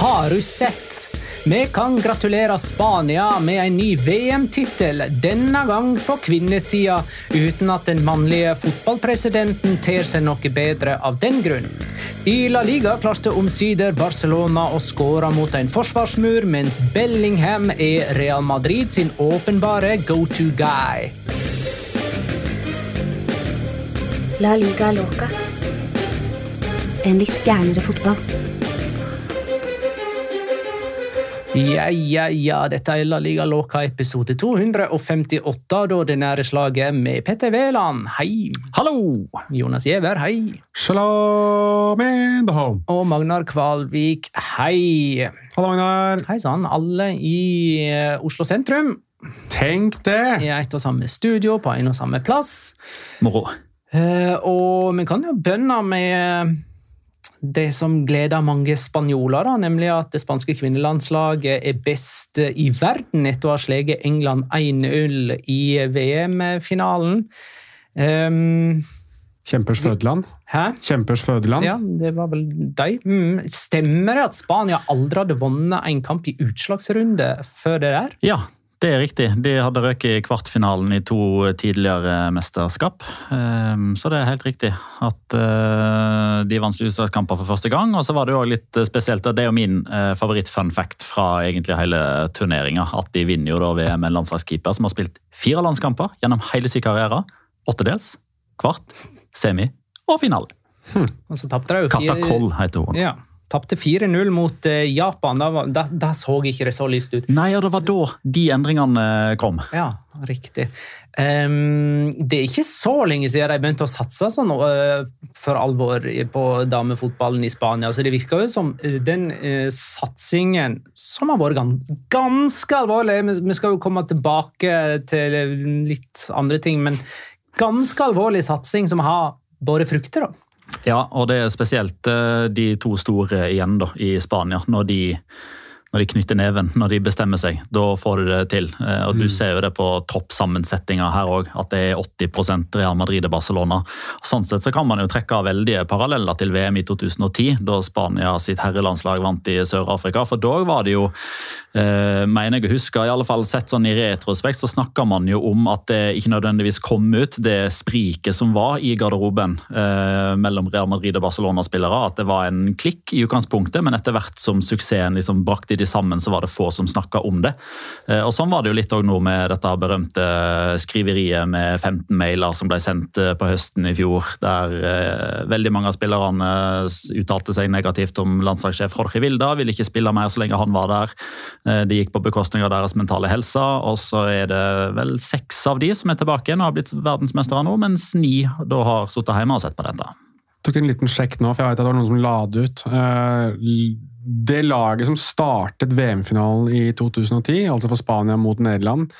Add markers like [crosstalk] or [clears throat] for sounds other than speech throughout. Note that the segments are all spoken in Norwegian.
Har du sett? Vi kan gratulere Spania med en ny VM-tittel, denne gang på kvinnesida, uten at den mannlige fotballpresidenten ter seg noe bedre av den grunn. I La Liga klarte omsider Barcelona å skåre mot en forsvarsmur, mens Bellingham er Real Madrid sin åpenbare go-to guy. La liga loca. En litt gærnere fotball. Ja, ja, ja, dette er La Liga Låka episode 258, da det nære slaget med Petter Wæland. Hei. Hallo! Jonas Giæver, hei. Shalom home. Og Magnar Kvalvik, hei. Hallo, Magnar. Hei sann, alle i eh, Oslo sentrum. Tenk det! I ett og samme studio, på en og samme plass. Moro. Eh, og vi kan jo bønne med det som gleder mange spanjoler, da, nemlig at det spanske kvinnelandslaget er best i verden etter å ha sleget England 1-0 i VM-finalen. Um, Kjempers fødeland. hæ? Kjempers fødeland. Ja, det var vel deg. Mm. Stemmer det at Spania aldri hadde vunnet en kamp i utslagsrunde før det der? Ja, det er riktig. De hadde røket i kvartfinalen i to tidligere mesterskap. Ehm, Så det er helt riktig at eh, de vant utslagskamper for første gang. Og så var det jo litt spesielt, og det er jo min eh, favoritt-fun fact fra egentlig hele turneringa, at de vinner jo da VM med en landslagskeeper som har spilt fire landskamper gjennom hele sin karriere. Åttedels, kvart, semi og finale. Og så tapte de jo fire- Katakoll heter hun. Ja, Tapte 4-0 mot eh, Japan. Da, var- da, da så ikke det så lyst ut. Nei, og det var da de endringene kom. Ja, riktig. Um, det er ikke så lenge siden de begynte å satse sånn uh, for alvor på damefotballen i Spania. Så det virker jo som eh, den uh, satsingen som har vært gan ganske alvorlig vi, vi skal jo komme tilbake til litt andre ting, men ganske alvorlig satsing som har båret frukter. da. Ja, og det er spesielt eh, de to store igjen da, i Spania. Når de, når de knytter neven, når de bestemmer seg. Da får de det til. Eh, Og Du ser jo det på toppsammensetninga her òg, at det er 80% Real Madrid og Barcelona. Sånn sett så kan man jo trekke veldige paralleller til VM i 2010, da Spania sitt herrelandslag vant i Sør-Afrika. For da var det jo, eh, mener jeg å huske, i alle fall sett sånn i retrospekt, så snakka man jo om at det ikke nødvendigvis kom ut det spriket som var i garderoben eh, mellom Real Madrid og Barcelona-spillere. At det var en klikk i utgangspunktet, men etter hvert som suksessen liksom brakte samtidig sammen så var det få som snakka om det. Eh, og Sånn var det jo litt òg nå med dette berømte skriveriet med 15 mailer som ble sendt eh, på høsten i fjor, der eh, veldig mange av spillerne uttalte seg negativt om landslagssjef Jorge Vilda, ville ikke spille mer så lenge han var der. Det gikk på bekostning av deres mentale helse. Og så er det vel seks av de som er tilbake igjen og har blitt verdensmestere nå, mens ni da har sittet hjemme og sett på dette tok en liten sjekk nå, for jeg vet at det var noen som la det ut. Det laget som startet VM-finalen i 2010, altså for Spania mot Nederland,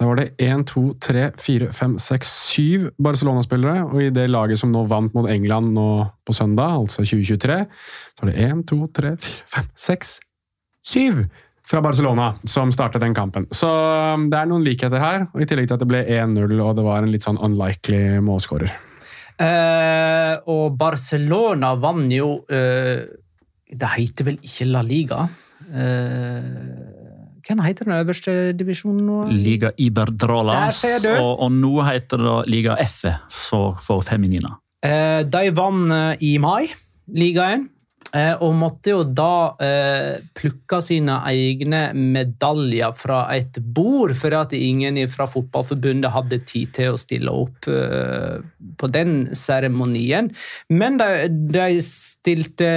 da var det 1, 2, 3, 4, 5, 6, 7 Barcelona-spillere. Og i det laget som nå vant mot England nå på søndag, altså 2023, så var det 1, 2, 3, 4, 5, 6, 7 fra Barcelona som startet den kampen. Så um, det er noen likheter her, og i tillegg til at det ble 1-0 og det var en litt sånn unlikely målskårer. Eh, og Barcelona vant jo eh, Det heter vel ikke La Liga? Eh, hva heter den øverste divisjonen nå? Liga Iberdrola. Og, og, nå heter det Liga F for, for feminina. Eh, de vant eh, i mai ligaen. Eh, og måtte jo da eh, plukke sine egne medaljer fra et bord, for at ingen fra Fotballforbundet hadde tid til å stille opp eh, på den seremonien. Men de, de, stilte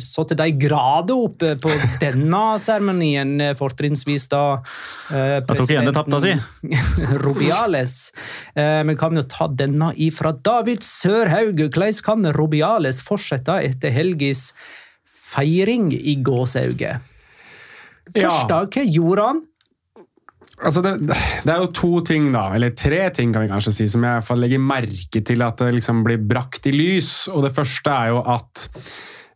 så til de grader opp på [laughs] denne seremonien, fortrinnsvis da eh, Da tok igjen det tapte, si. Robiales. [laughs] Eh, men kan jo ta denne ifra David Sørhaug. Hvordan kan Robiales fortsette etter helgis feiring i gåsehauget. Da, hva gjorde han? Altså det, det, er jo to ting, da, eller tre ting kan vi kanskje si, som jeg legger merke til at det liksom blir brakt i lys. Og Det første er jo at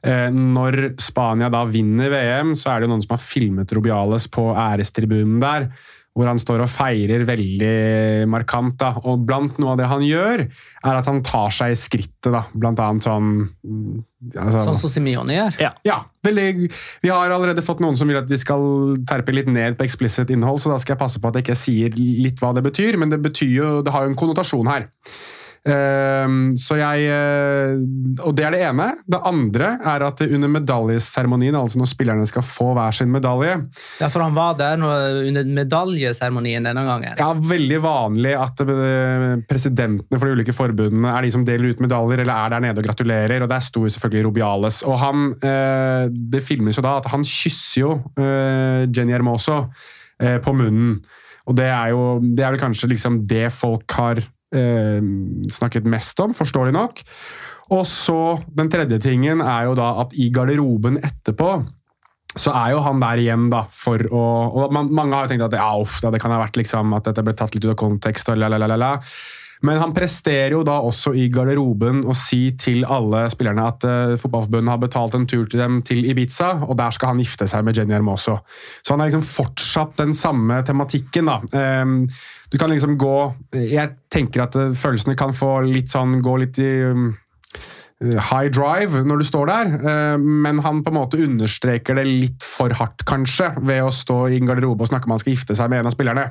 eh, når Spania da vinner VM, så er det jo noen som har filmet Robiales på ærestribunen der hvor han står og feirer veldig markant. Da. Og blant noe av det han gjør, er at han tar seg i skrittet. Da. Blant annet sånn altså, Sånn som Simione gjør? Ja. ja veldig, vi har allerede fått noen som vil at vi skal terpe litt ned på explicit innhold, så da skal jeg passe på at jeg ikke sier litt hva det betyr, men det betyr jo, det har jo en konnotasjon her. Ehm, så jeg eh, Og det er det ene. Det andre er at under medaljeseremonien, altså når spillerne skal få hver sin medalje Ja, for han var der under medaljeseremonien denne gangen? Ja, veldig vanlig at eh, presidentene for de ulike forbundene er de som deler ut medaljer, eller er der nede og gratulerer, og der sto selvfølgelig Robiales. Og han eh, Det filmes jo da at han kysser jo Jenny Hermoso på munnen. Og det er jo det er vel kanskje liksom det folk har eh, snakket mest om, forståelig nok. Og så Den tredje tingen er jo da at i garderoben etterpå så er jo han der igjen da, for å og man, Mange har jo tenkt at ja, uff, da, det kan ha vært liksom at dette ble tatt litt ut av kontekst. og lalalala. Men han presterer jo da også i garderoben å si til alle spillerne at uh, Fotballforbundet har betalt en tur til dem til Ibiza, og der skal han gifte seg med Jenny Hermoso. Så han har liksom fortsatt den samme tematikken. da. Um, du kan liksom gå Jeg tenker at uh, følelsene kan få litt sånn Gå litt i um, high drive når du står der, men han på en måte understreker det litt for hardt, kanskje, ved å stå i en garderobe og snakke om han skal gifte seg med en av spillerne.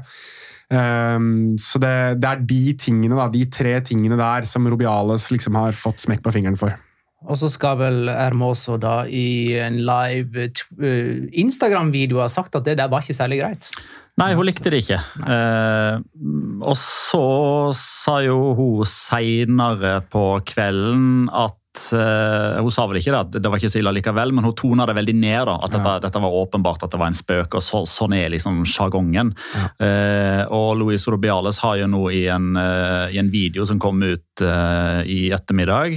Um, så det, det, er de tingene, da, de tre tingene der som Robiales liksom har fått smekk på fingeren for. Og så skal vel Hermoso da i en live uh, Instagram-video ha sagt at det der var ikke særlig greit? Nei, hun likte det ikke. Uh, og så sa jo hun seinere på kvelden at Hun sa vel ikke det, det var ikke så ille likevel, men hun tona det veldig ned. da, At dette, ja. dette var åpenbart at det var en spøk, og så, sånn er liksom sjargongen. Ja. Uh, og Louise Robiales har jo nå i en, uh, i en video som kom ut i ettermiddag,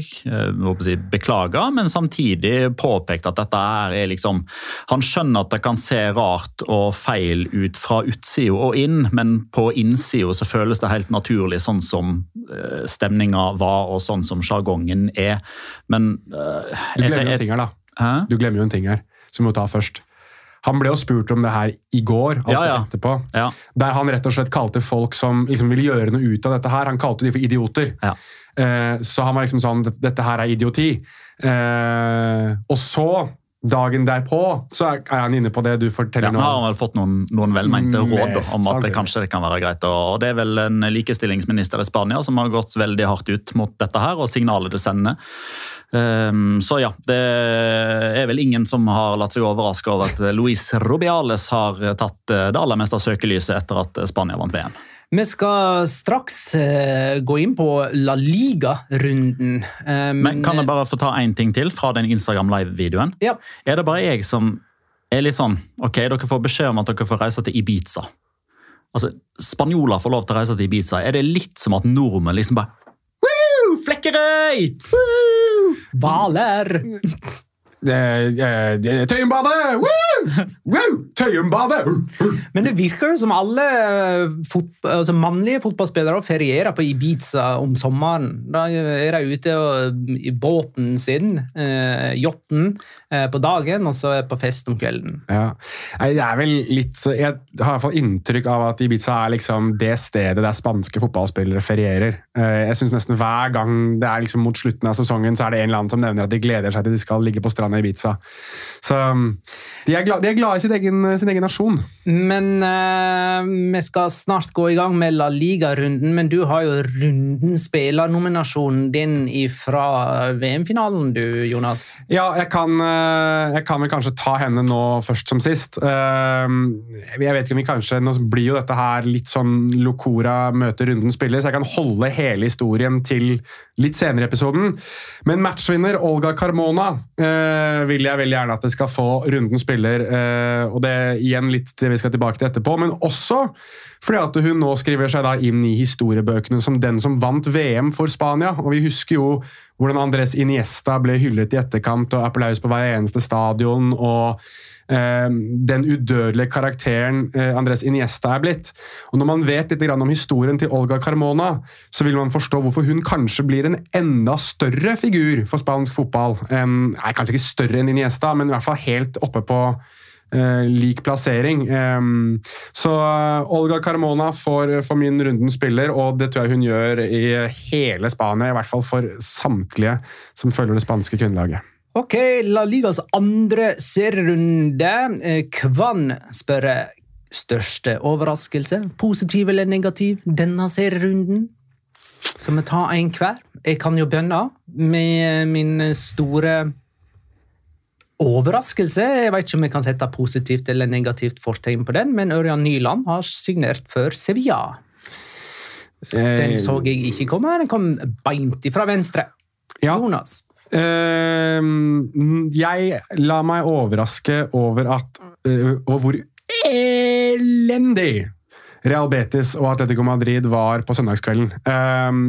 si, beklaga, men samtidig påpekt at dette er liksom Han skjønner at det kan se rart og feil ut fra utsida og inn, men på innsida så føles det helt naturlig, sånn som stemninga var og sånn som sjargongen er. Men uh, Du glemmer jo en ting her, da. Hæ? Du glemmer jo en ting her, som vi må ta først. Han ble jo spurt om det her i går, altså ja, ja. etterpå. Ja. Der han rett og slett kalte folk som liksom ville gjøre noe ut av dette her, han kalte de for idioter. Uh, så han var liksom sånn Dette her er idioti. Uh, og så dagen derpå så er han inne på det du forteller Ja, nå har han vel fått noen, noen velmente råd om at det kanskje det kan være greit. Og det er vel en likestillingsminister i Spania som har gått veldig hardt ut mot dette her, og signalet det sender. Um, så ja, det er vel ingen som har latt seg overraske over at Luis Rubiales har tatt det aller meste av søkelyset etter at Spania vant VM. Vi skal straks eh, gå inn på La Liga-runden. Um, Men kan jeg bare få ta én ting til fra den Instagram Live-videoen? Ja. Er det bare jeg som er litt sånn Ok, dere får beskjed om at dere får reise til Ibiza. Altså, Spanjoler får lov til å reise til Ibiza. Er det litt som at nordmenn liksom bare Woo! Flekkerøy! Woo! Hvaler! [laughs] Eh, Tøyenbadet! Tøyenbadet! Men det virker jo som alle eh, fot altså mannlige fotballspillere ferierer på Ibiza om sommeren. Da er de ute i båten sin, eh, yachten, på dagen, og så på fest om kvelden. Ja. Det er vel litt Jeg har i hvert fall inntrykk av at Ibiza er liksom det stedet der spanske fotballspillere ferierer. Eh, Jeg synes nesten hver gang det er liksom mot slutten av sesongen, så er det en eller annen som nevner at de gleder seg til de skal ligge på stranda i Ibiza. Så um, de er glad, de er glad i sin egen, sin egen nasjon. Men eh, vi skal snart gå i gang med La Liga-runden, men du har jo runden spillernominasjonen din fra VM-finalen, du, Jonas. Ja, jeg kan, eh, jeg kan vel kanskje ta henne nå først som sist. Eh, Jeg vet ikke om vi kanskje, Nå blir jo dette her litt sånn Locora møter runden spiller, så jeg kan holde hele historien til litt senere i episoden. Men matchvinner Olga Carmona eh, vil jeg veldig gjerne at det skal få runden spiller. eh, og det igjen litt det vi skal tilbake til etterpå, men også fordi at hun nå skriver seg da inn i historiebøkene som den som vant VM for Spania. Og vi husker jo hvordan Andres Iniesta ble hyllet i etterkant, og applaus på hver eneste stadion. og eh, den udødelige karakteren eh, Andres Iniesta er blitt. Og Når man vet litt om historien til Olga Carmona, så vil man forstå hvorfor hun kanskje blir en enda større figur for spansk fotball. nei, kanskje ikke større enn Iniesta, men i hvert fall helt oppe på lik plassering. Så eh, Olga Carmona får, for min runden spiller, og det tror jeg hun gjør i hele Spania. I hvert fall for samtlige som følger det spanske kvinnelaget. Ok, La Ligas andre serierunde. Eh, Kvann spør største overraskelse, positiv eller negativ, denne serierunden? Skal vi tar en hver. Jeg kan jo bønne med min store overraskelse. Jeg vet ikke om jeg kan sette positivt eller negativt fortegn på den, men Ørjan Nyland har signert for Sevilla. Den Eh, så jeg ikke komme. Den kom beint ifra venstre. Ja. Jonas. Uh, jeg la meg overraske over at uh, Og hvor elendig Real Betis og Atletico Madrid var på søndagskvelden. Ehm,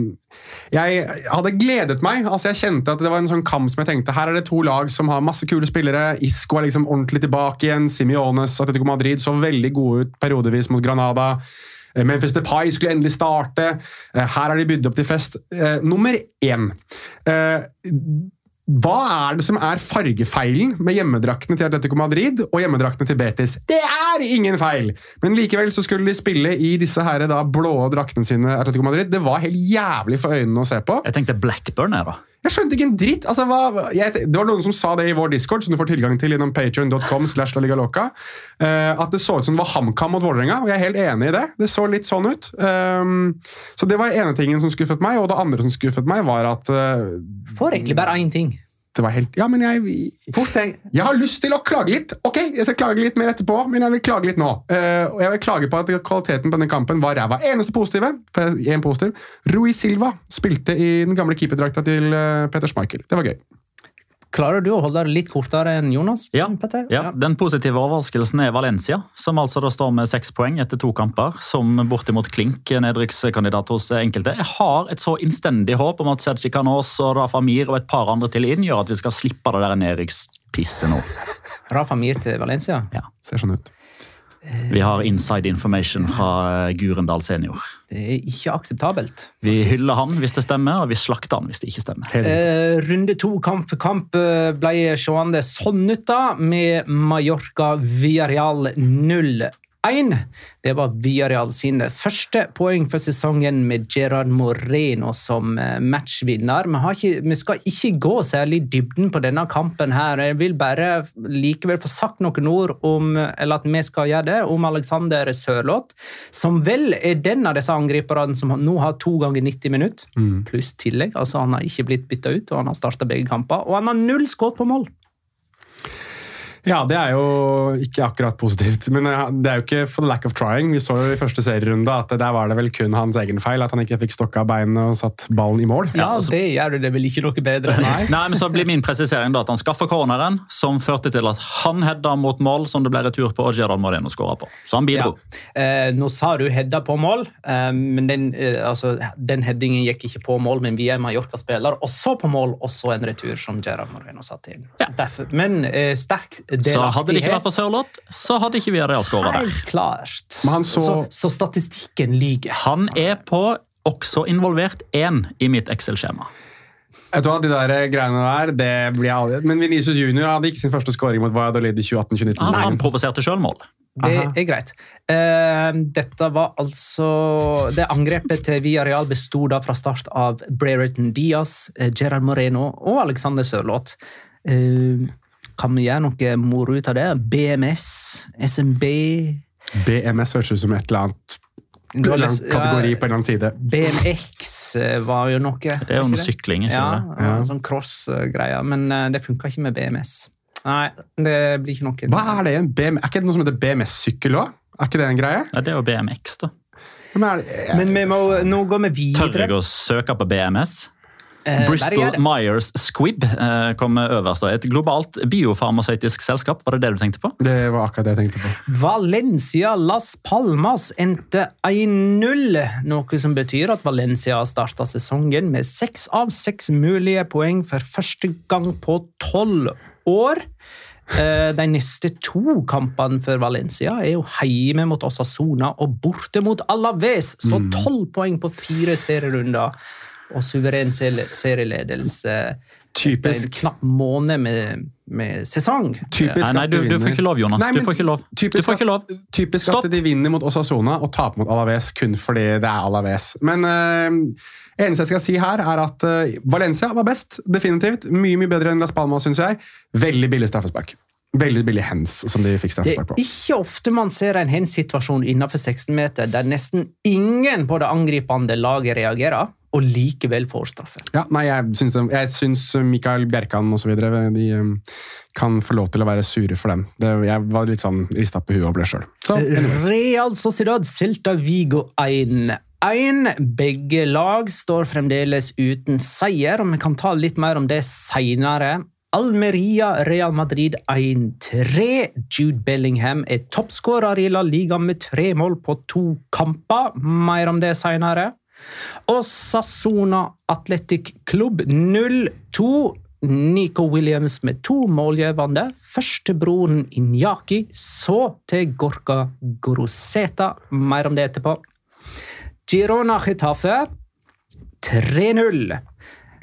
jeg hadde gledet meg. altså Jeg kjente at det var en sånn kamp som jeg tenkte her er det to lag som har masse kule spillere. Isco er liksom ordentlig tilbake igjen. Simiones Atletico Madrid så veldig gode ut periodevis mot Granada. Eh, Memphis Depay skulle endelig starte. Eh, Her har de bydd opp til fest. Eh, nummer én. Hva er det som er fargefeilen med hjemmedraktene til Atletico Madrid og hjemmedraktene til Betis? Det er ingen feil! Men likevel så skulle de spille i disse her da blå draktene sine. Atletico Madrid. Det var helt jævlig for øynene å se på. Jeg tenkte Blackburn er da. Jeg skjønte ikke en dritt. Altså, hva, jeg, det var noen som sa det i vår Discord, som du får tilgang til gjennom Loca, eh, At det så ut som det var HamKam mot Vålerenga, og jeg er helt enig i det. Det så litt sånn ut. Um, så det var ene tingen som skuffet meg, og det andre som skuffet meg, var at eh, Får egentlig bare én ting. Det var helt Ja, men jeg jeg har lyst til å klage litt. Ok, jeg skal klage litt mer etterpå, men jeg vil klage litt nå. Uh, og jeg vil klage på at kvaliteten på denne kampen var ræva. Eneste positive, en positiv, Rui Silva spilte i den gamle keeperdrakta til eh, Peter Schmeichel. Det var gøy. Klarer du å holde det litt kortere enn Jonas? Ja, Petter? ja, Den positive overraskelsen er Valencia, som altså da står med seks poeng etter to kamper. Som bortimot klink nedrykkskandidat hos enkelte. Jeg har et så innstendig håp om at Sergi Canos og Rafa Mir og et par andre til inn gjør at vi skal slippe det der nedrykkspisset nå. [laughs] Rafa Mir til Valencia. Ja. Ser sånn ut. Vi har inside information fra Gurendal senior. Det er ikke akseptabelt. Vi hyller han hvis det stemmer, og vi slakter han hvis det ikke stemmer. Eh, runde to kamp for kamp eh, ble seende sånn ut, da, med Mallorca Villarreal 0-1. 1. Det var Villarreal sine første poeng for sesongen med Gerard Moreno som eh, matchvinner. Vi, har ikke, vi skal ikke gå særlig i dybden på denne kampen. her. Jeg vil bare likevel få sagt noen ord om eller at vi skal gjøre det, om Alexander Sørloth, som vel er den av disse angriperne som nå har to ganger 90 minutter, pluss tillegg. altså Han har ikke blitt bytta ut, og han har starta begge kamper. Og han har null skudd på mål! Ja, det er jo ikke akkurat positivt. Men eh, det er jo ikke for the lack of trying. Vi så jo i første serierunde at der var det vel kun hans egen feil at han ikke fikk stokka beinet og satt ballen i mål. Ja, Det gjør det vel ikke noe bedre. [laughs] Nei, men så blir min presisering da at han skaffa corneren, som førte til at han hedda mot mål som det ble retur på, og Gerard Moreno skåra på. Så han bidro. Ja. Eh, nå sa du hedda på mål, eh, men den, eh, altså, den headingen gikk ikke på mål. Men vi er Mallorca-spiller også på mål, også en retur som Gerard Moreno satte inn. Ja. Derfor, men eh, sterk Så hadde det ikke vært for Sørloth, så hadde ikke Villarreal skåra der. Helt klart. Men han så- så, så statistikken lyver. Han er på også involvert én i mitt Excel-skjema. Jeg tror at de der greiene der, det blir jeg. Men Vinicius Junior hadde ikke sin første skåring mot Valladolid i 2018-2019. Altså, han provoserte sjølmål. Det er greit. Uh, dette var altså Det angrepet til Villarreal bestod da fra start av Brereton Diaz, eh, Gerard Moreno og Alexander Sørloth. Eh, kan vi gjøre noe moro ut av det? BMS? SMB? BMS høres ut som et eller annet Du har lyst- kategori ja, på en eller annen side. BMX eh, var jo noe. Det er jo noe sykling, ikke ja, det? Ja, sånn cross-greier. Men eh, det funka ikke med BMS. Nei, det blir ikke noe. Hva er det? En BM, er ikke det noe som heter BMS-sykkel òg? Er ikke det en greie? Ja, det er jo BMX, da. Men er er, Men vi må, nå går vi Tør videre. jeg å søke på BMS? Eh, Bristol. Myers Squibb kom kommer øverst. Et globalt biofarmasøytisk selskap, var det det du tenkte på? det var akkurat det jeg tenkte på. Valencia Las Palmas endte 1-0, noe som betyr at Valencia har starta sesongen med seks av seks mulige poeng for første gang på tolv år. Eh, De neste to kampene for Valencia er jo hjemme mot Osasona og borte mot Alaves, så tolv poeng på fire serierunder. Og suveren se- serieledelse etter en knapp måned med, med sesong. Typisk Nei, nei, at du, de du får ikke lov, Jonas. Nei, du får ikke lov. Typisk, får ikke lov. At, typisk at de vinner mot Osasona og taper mot Alaves kun fordi det er Alaves. Men uh, eneste jeg skal si her, er at uh, Valencia var best. Definitivt. Mye mye bedre enn Las Palmas, syns jeg. Veldig billig straffespark. Veldig billig hands som de fikk straffespark på. Det er ikke ofte man ser en hens-situasjon innenfor 16 meter der nesten ingen på det angripende laget reagerer, og likevel får straffe. Ja, nei, jeg syns, det, jeg syns Mikael Bjerkan osv. De um, kan få lov til å være sure for dem. Det, jeg var litt sånn rista på huet over det sjøl. Real Sociedad Celta Vigo 1-1. Begge lag står fremdeles uten seier, og vi kan ta litt mer om det seinere. Almeria Real Madrid 1-3. Jude Bellingham er toppskårer i La Liga med tre mål på to kamper. Mer om det seinere. Og Sassona Athletic Club 0-2. Nico Williams med to målgivende. Førstebroren Inyaki, så til Gorka Groseta. Mer om det etterpå. Girona Getafe 3-0.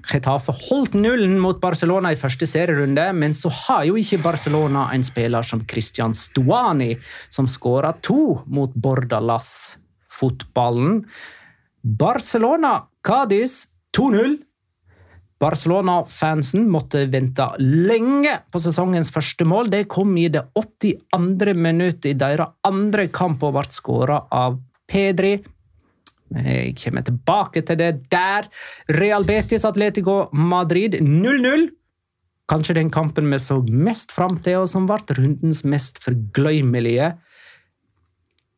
Getafe holdt nullen mot Barcelona i første serierunde, men så har jo ikke Barcelona en spiller som Christian Stuani, som skåra to mot Bordalas. Fotballen. Barcelona Cádiz 2-0. Barcelona-fansen måtte vente lenge på sesongens første mål. Det kom i det 82. minuttet i deres andre kamp og ble skåra av Pedri. Jeg kommer tilbake til det der. Real Betis Atletico Madrid 0-0. Kanskje den kampen vi så mest fram til, og som ble rundens mest forgløymelige.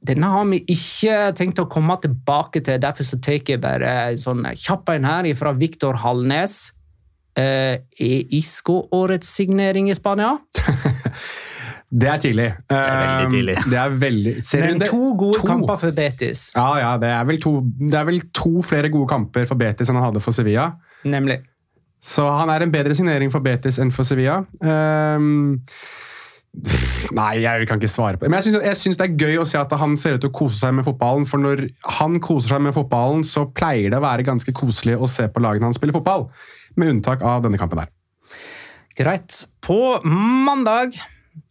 Denne har vi ikke tenkt å komme tilbake til, derfor så tar jeg bare en sånn kjapp en her fra Viktor Hallnes. Eh, er Isco årets signering i Spania? [laughs] Det er tidlig. Det er veldig tidlig. Det er veldig Men to gode to. kamper for Betis, Ja, ja, det er, vel to, det er vel to flere gode kamper for Betis enn han hadde for Sevilla. nemlig. Så han er en bedre signering for Betis enn for Sevilla. Ehm, nei, jeg kan ikke svare på det. Men jeg syns, det er gøy å se at han ser ut til å kose seg med fotballen. For når han koser seg med fotballen, så pleier det å være ganske koselig å se på lagene han spiller fotball. Med unntak av denne kampen der. Greit. På mandag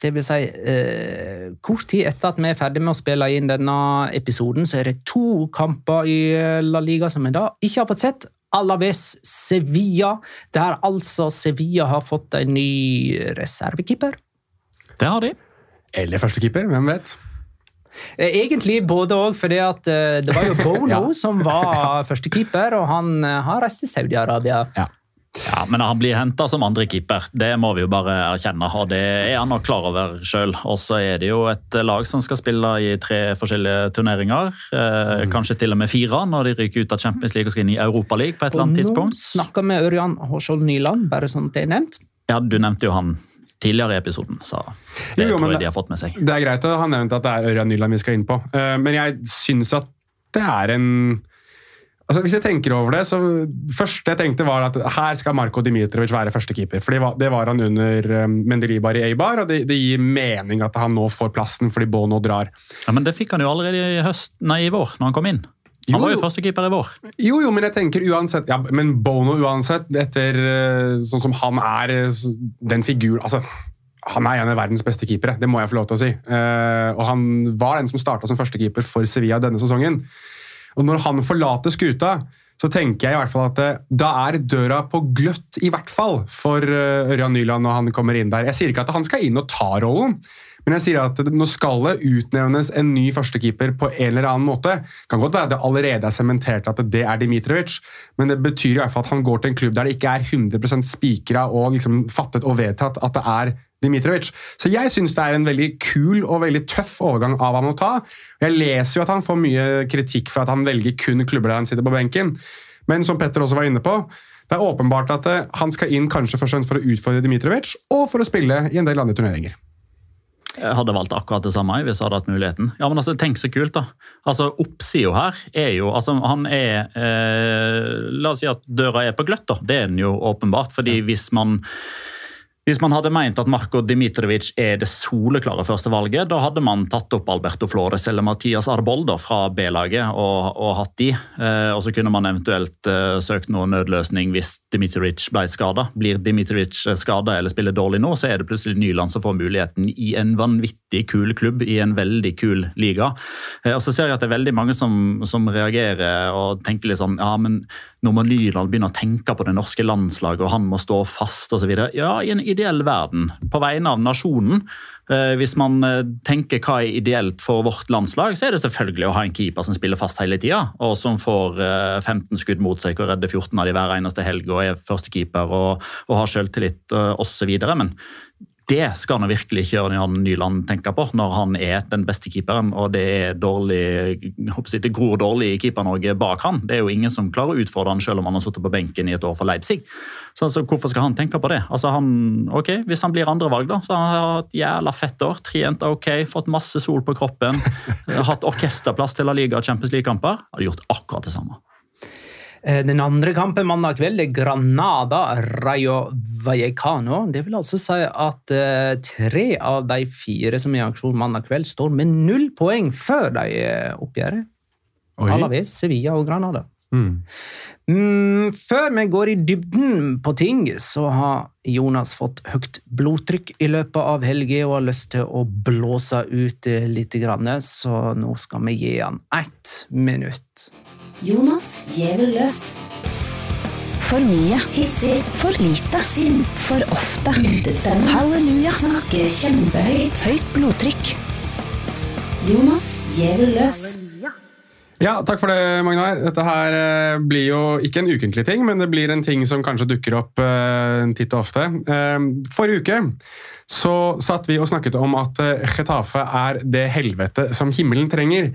Det vil si, eh, kort tid etter at vi er ferdig med å spille inn denne episoden, så er det to kamper i eh, La Liga som vi da ikke har fått sett. Alaves Sevilla, der altså Sevilla har fått en ny reservekeeper. Det har de. Eller førstekeeper, hvem vet? Eh, Egentlig både òg, for eh, det var jo [laughs] Bono Ja. som var [laughs] førstekeeper, og han eh, har reist til Saudi-Arabia. Ja, Men han blir henta som andrekeeper, det må vi jo bare erkjenne. og Det er han nok klar over sjøl. Og så er det jo et lag som skal spille i tre forskjellige turneringer. Eh, Kanskje til og med fire, når de ryker ut av Champions League og skal inn i Europaligaen nå tidspunkt. snakker vi Ørjan Hårskjold Nyland, bare sånn at det er nevnt. Ja, Du nevnte jo han tidligere i episoden, så det Jo, tror jeg de har fått med seg. Det er greit å ha nevnt at det er Ørjan Nyland vi skal inn på, Eh, men jeg syns at det er en Altså, hvis jeg tenker over det, så første jeg tenkte var at her skal Marko Dimitrovic være førstekeeper. For det var, det var han under um, Mendelibar i Eibar, og det, det gir mening at han nå får plassen fordi Bono drar. Ja, Men det fikk han jo allerede i høst, nei, i vår, når han kom inn. Han var jo førstekeeper i vår. Jo, jo, men jeg tenker uansett ja, Men Bono uansett, etter eh, sånn som han er, eh, den figuren altså, Han er en av verdens beste keepere, det må jeg få lov til å si. Eh, og han var den som starta som førstekeeper for Sevilla denne sesongen. Og når han forlater skuta, så tenker jeg i hvert fall at da er døra på gløtt, i hvert fall, for Ørjan Nyland når han kommer inn der. Jeg sier ikke at han skal inn og ta rollen, men jeg sier at nå skal det utnevnes en ny førstekeeper på en eller annen måte. Kan godt være det allerede er sementert at det er Dimitrovic, men det betyr i hvert fall at han går til en klubb der det ikke er 100% spikra og liksom fattet og vedtatt at det er Dimitrovic. Så jeg syns det er en veldig kul og veldig tøff overgang av ham å ta. Jeg leser jo at han får mye kritikk for at han velger kun klubber der han sitter på benken, men som Petter også var inne på, det er åpenbart at eh, han skal inn kanskje først og fremst for å utfordre Dimitrovic, og for å spille i en del andre turneringer. Jeg hadde valgt akkurat det samme hvis jeg hadde hatt muligheten. Ja, men altså, Tenk så kult, da. Altså, Oppsida her er jo altså, Han er eh, La oss si at døra er på gløtt, da. Det er den jo åpenbart. fordi hvis man hvis man hadde meint at Marko Dimitrovic er det soleklare førstevalget, da hadde man tatt opp Alberto Flores eller Mathias Arbolda fra B-laget og, og hatt de. Eh, og så kunne man eventuelt eh, søkt noen nødløsning hvis Dimitrovic ble skada. Blir Dimitrovic skada eller spiller dårlig nå, så er det plutselig Nyland som får muligheten i en vanvittig kul klubb i en veldig kul liga. Eh, og så ser jeg at det er veldig mange som, som reagerer og tenker litt sånn ja, men nå må Nyland begynne å tenke på det norske landslaget, og han må stå fast osv. Ja, i en ideell verden, på vegne av nasjonen. Eh, hvis man eh, tenker hva er ideelt for vårt landslag, så er det selvfølgelig å ha en keeper som spiller fast hele tida, og som får eh, 15 skudd mot seg og redder 14 av de hver eneste helg og er førstekeeper og, og har selvtillit osv. Men det skal han virkelig ikke Ørjan Nyland tenke på når han er den beste keeperen, og det er dårlig, jeg det gror dårlig i Keeper-Norge bak han. Det er jo ingen som klarer å utfordre han selv om han har sittet på benken i et år for Leipzig. Så altså, Hvorfor skal han tenke på det? Altså han, ok, Hvis han blir andrevalg, da, så har han hatt jævla fett år. Trent ok, fått masse sol på kroppen, [laughs] hatt orkesterplass til La Liga og Champions League-kamper. Hadde gjort akkurat det samme. Eh, Den andre kampen mandag kveld er Granada Rayo Vallecano. Det vil altså si at eh, tre av de fire som er i aksjon mandag kveld, står med null poeng før de eh, oppgjøret. Alaves, Sevilla og Granada. Mm. Mm, før vi går i dybden på ting, så har Jonas fått høyt blodtrykk i løpet av helga og har lyst til å blåse ut litt, så nå skal vi gi han ett minutt. Jonas gjever løs. For mye. Hissig. For lite. Sint. For ofte. Utestemme. Halleluja. Snakker kjempehøyt. Høyt blodtrykk. Jonas gjever løs. Ja, takk for det, Magnar. Dette her eh, blir jo ikke en ukentlig ting, men det blir en ting som kanskje dukker opp eh, titt og ofte. Eh, forrige uke så satt vi og snakket om at Chetafe Getafe er det helvete som himmelen trenger.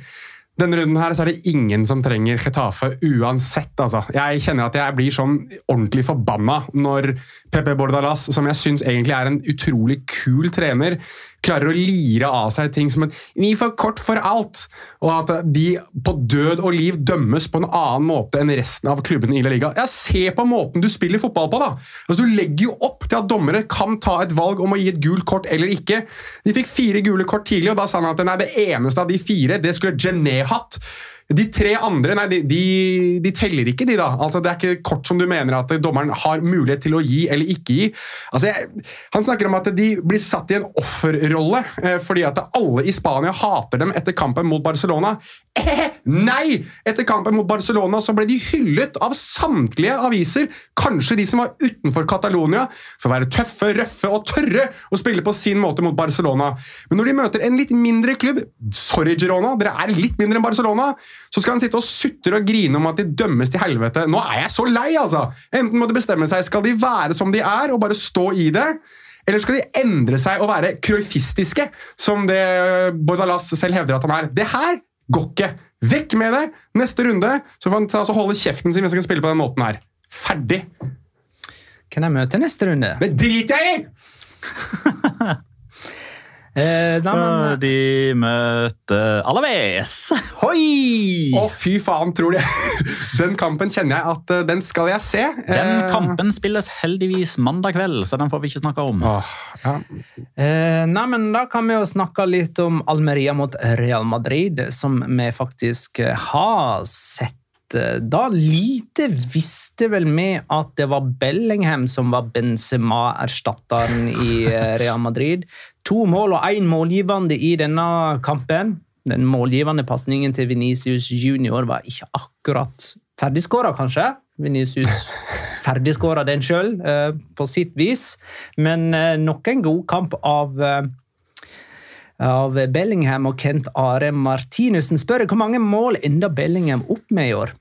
Denne runden her så er det ingen som trenger Getafe uansett. altså. Jeg kjenner at jeg blir sånn ordentlig forbanna når Pepe Bordalas, som jeg syns egentlig er en utrolig kul trener, klarer å lire av seg ting som at 'vi får kort for alt', og at de på død og liv dømmes på en annen måte enn resten av klubbene i La Liga. Ja, Se på måten du spiller fotball på, da! Altså, Du legger jo opp til at dommere kan ta et valg om å gi et gult kort eller ikke. De fikk fire gule kort tidlig, og da sa han at nei, det eneste av de fire det skulle Gené hatt. De tre andre nei, de, de, de teller ikke, de, da. Altså, det er ikke kort som du mener at dommeren har mulighet til å gi eller ikke gi. Altså, jeg, han snakker om at de blir satt i en offerrolle eh, fordi at alle i Spania hater dem etter kampen mot Barcelona. Eh, nei! Etter kampen mot Barcelona så ble de hyllet av samtlige aviser, kanskje de som var utenfor Catalonia, for å være tøffe, røffe og tørre å spille på sin måte mot Barcelona. Men når de møter en litt mindre klubb Sorry, Girona, dere er litt mindre enn Barcelona så skal han sitte og sutre og grine om at de dømmes til helvete. Nå er jeg så lei, altså! Enten må de bestemme seg, skal de være som de er og bare stå i det? Eller skal de endre seg og være cruyffistiske, som det Bordalas selv hevder at han er? Det her går ikke! Vekk med det! Neste runde så får han ta, altså holde kjeften sin hvis han kan spille på den måten her. Ferdig! Kan jeg møte neste runde? Det driter jeg i! [laughs] Eh, da, men, De møtte Alaves! [laughs] Hoi! Å, fy faen, tror de [laughs] Den kampen kjenner jeg at eh, den skal jeg se. Den Eh, kampen spilles heldigvis mandag kveld, så den får vi ikke snakke om. Åh, ja. eh, nei, men da kan vi jo snakke litt om Almeria mot Real Madrid, som vi faktisk eh, har sett. Eh, Da lite visste vel vi at det var Bellingham som var Benzema-erstatteren i eh, Real Madrid. To mål og én målgivende i denne kampen. Den målgivende pasningen til Venicius Junior var ikke akkurat ferdigskåra, kanskje. Venicius ferdigskåra den sjøl, på sitt vis. Men eh, nok en god kamp av eh, av Bellingham og Kent Are Martinussen spør hvor mange mål enda Bellingham opp med i år.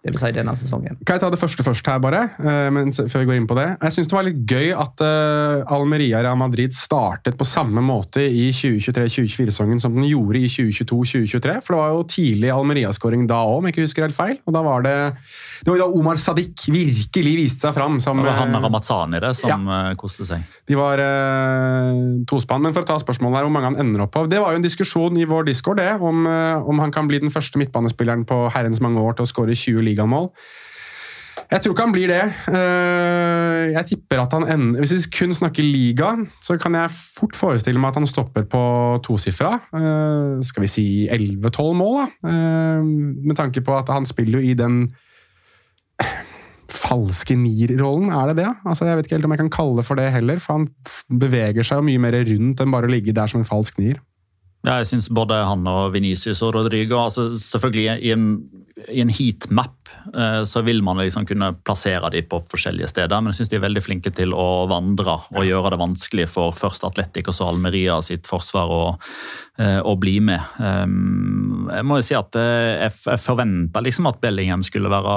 Det vil si denne sesongen. Kan jeg ta det første først her, bare? eh, før vi går inn på det? Jeg syns det var litt gøy at eh, Almeria Real Madrid startet på samme måte i 2023-2024-sesongen som den gjorde i 2022-2023. For det var jo tidlig Almeria-skåring da òg, om jeg ikke husker helt feil. Og da var det Det var jo da Omar Sadiq virkelig viste seg fram som Det var han eh, Ramazani det som ja, koste seg. De var eh, tospann. Men for å ta spørsmålet her, hvor mange han ender opp på Det var jo en diskusjon i vår discord det, om, om han kan bli den første midtbanespilleren på herrens mange år til å skåre 20 ligamål. Jeg tror ikke han blir det. Eh, Jeg tipper at han ender Hvis vi kun snakker liga, så kan jeg fort forestille meg at han stopper på tosifra. Eh, Skal vi si 11-12 mål, da? Eh, Med tanke på at han spiller jo i den falske nier-rollen, er det det? Altså, jeg vet ikke helt om jeg kan kalle det for det heller, for han beveger seg jo mye mer rundt enn bare å ligge der som en falsk nier. Ja, jeg synes både han og Venicius og Rodrigo altså Selvfølgelig i en, i en heatmap eh, så vil man liksom kunne plassere dem på forskjellige steder, men jeg synes de er veldig flinke til å vandre og gjøre det vanskelig for først Atletic og så Almeria sitt forsvar å, eh, å bli med. Um, jeg må jo si at eh, jeg, forventa liksom at Bellingham skulle være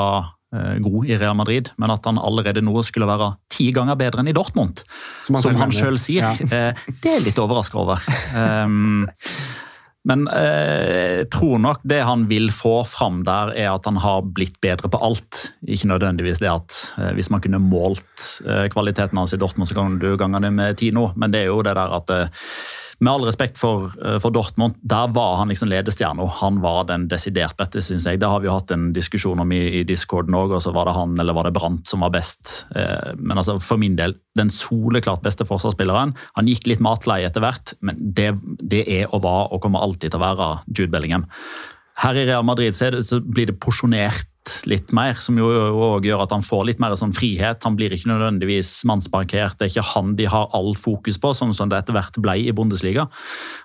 god i Real Madrid, men at han allerede nå skulle være ti ganger bedre enn i Dortmund, Som som han han, selv sier. Eh, det er litt overraska over. Men eh, jeg tror nok det han vil få fram der, er at han har blitt bedre på alt. Ikke nødvendigvis det at eh, hvis man kunne målt eh, kvaliteten hans i Dortmund, så kan du gange det med ti nå, men det er jo det der at med all respekt for, eh, for Dortmund, der var han liksom ledestjerna. Han var den desidert beste, syns jeg. Det har vi jo hatt en diskusjon om i, i discorden òg, og så var det han eller var det Brant som var best. Eh, Men altså, for min del, den soleklart beste forsvarsspilleren. Han gikk litt matlei etter hvert, men det, det er og var og kommer alltid til å være Jude Bellingham. Her i Real Madrid så, blir det porsjonert litt mer, som jo også gjør at han får litt mer sånn frihet. Han blir ikke nødvendigvis mannsparkert. Det er ikke han de har all fokus på, sånn som det etter hvert ble i Bundesliga.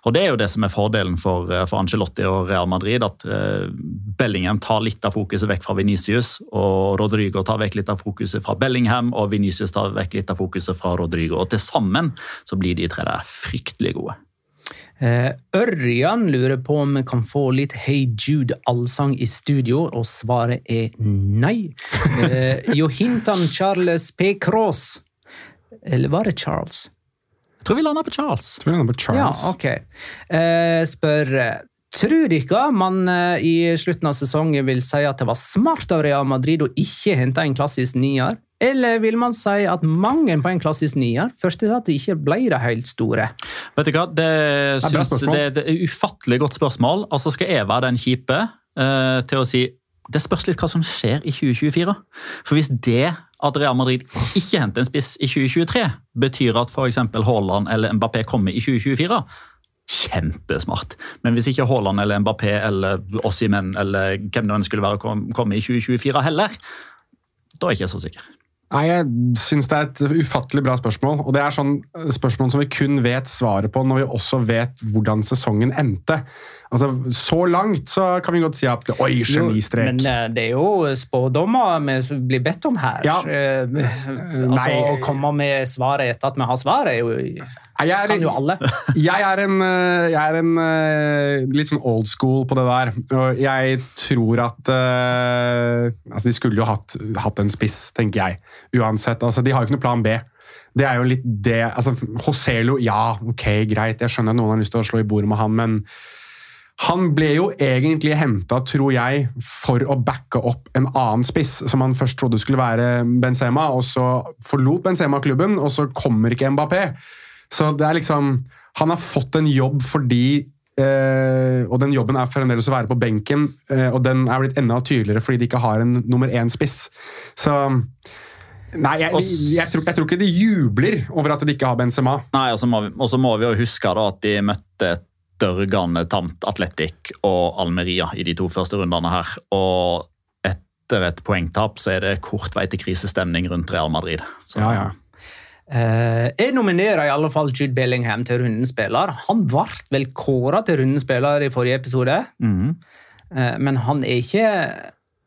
Og Det er jo det som er fordelen for, eh, for Ancelotti og Real Madrid. At eh, Bellingham tar litt av fokuset vekk fra Venicius, og Rodrigo tar vekk litt av fokuset fra Bellingham, og Venicius tar vekk litt av fokuset fra Rodrigo. Og Til sammen så blir de tre der fryktelig gode. Eh, Ørjan lurer på om vi kan få litt Hey Jude-allsang i studio, og svaret er nei. Eh, jo Charles P. Cross. Eller var det Charles? Jeg tror vi lander på Charles. Jeg tror vi på Charles. Ja, ok. Eh, spør Tror dere man eh, i slutten av sesongen vil si at det var smart av Real Madrid å ikke hente en klassisk nier? Eller vil man si at mangelen på en klassisk nier førte til at det ikke ble det helt store? Vet du hva, det, er bra det, det er ufattelig godt spørsmål. Og så skal jeg være den kjipe uh, til å si det spørs litt hva som skjer i 2024. For hvis det at Real Madrid ikke henter en spiss i 2023, betyr at f.eks. Haaland eller Mbappé kommer i 2024, kjempesmart. Men hvis ikke Haaland eller Mbappé eller Ossimen eller hvem det skulle være kom- komme i 2024 heller, da er jeg ikke så sikker. Nei, Jeg syns det er et ufattelig bra spørsmål. Og det er sånn spørsmål som vi kun vet svaret på når vi også vet hvordan sesongen endte. Altså, Så langt så kan vi godt si at oi, genistrek. Men eh, det er jo spådommer vi blir bedt om her. Ja. Eh, altså, Nei. Å komme med svaret etter at vi har svaret, er jo, Nei, jeg, kan jo er, alle. [laughs] jeg er en, eh, jeg er en eh, litt sånn old school på det der. Og jeg tror at eh, Altså, de skulle jo hatt, hatt en spiss, tenker jeg. Uansett. Altså, de har jo ikke noe plan B. Det er jo litt det altså, Hoselo, ja, ok, greit. Jeg skjønner at noen har lyst til å slå i bordet med han, men han ble jo egentlig henta, tror jeg, for å backe opp en annen spiss, som han først trodde skulle være Benzema, og så forlot Benzema klubben, og så kommer ikke Mbappé. Så det er liksom Han har fått en jobb fordi eh, Og den jobben er fremdeles å være på benken, eh, og den er blitt enda tydeligere fordi de ikke har en nummer én-spiss. Så Nei, jeg, jeg, tror, jeg tror ikke de jubler over at de ikke har Benzema. Nei, Og så må, vi- må vi jo huske da at de møtte et dørgende tamt Atletic og Almeria i de to første rundene her. Og etter et poengtap så er det kort vei til krisestemning rundt Real Madrid. Så, Ja, ja. Uh, jeg nominerer i alle fall Jude Bellingham til rundens spiller. Han ble vel kåra til rundens spiller i forrige episode, Mhm. uh, men han er ikke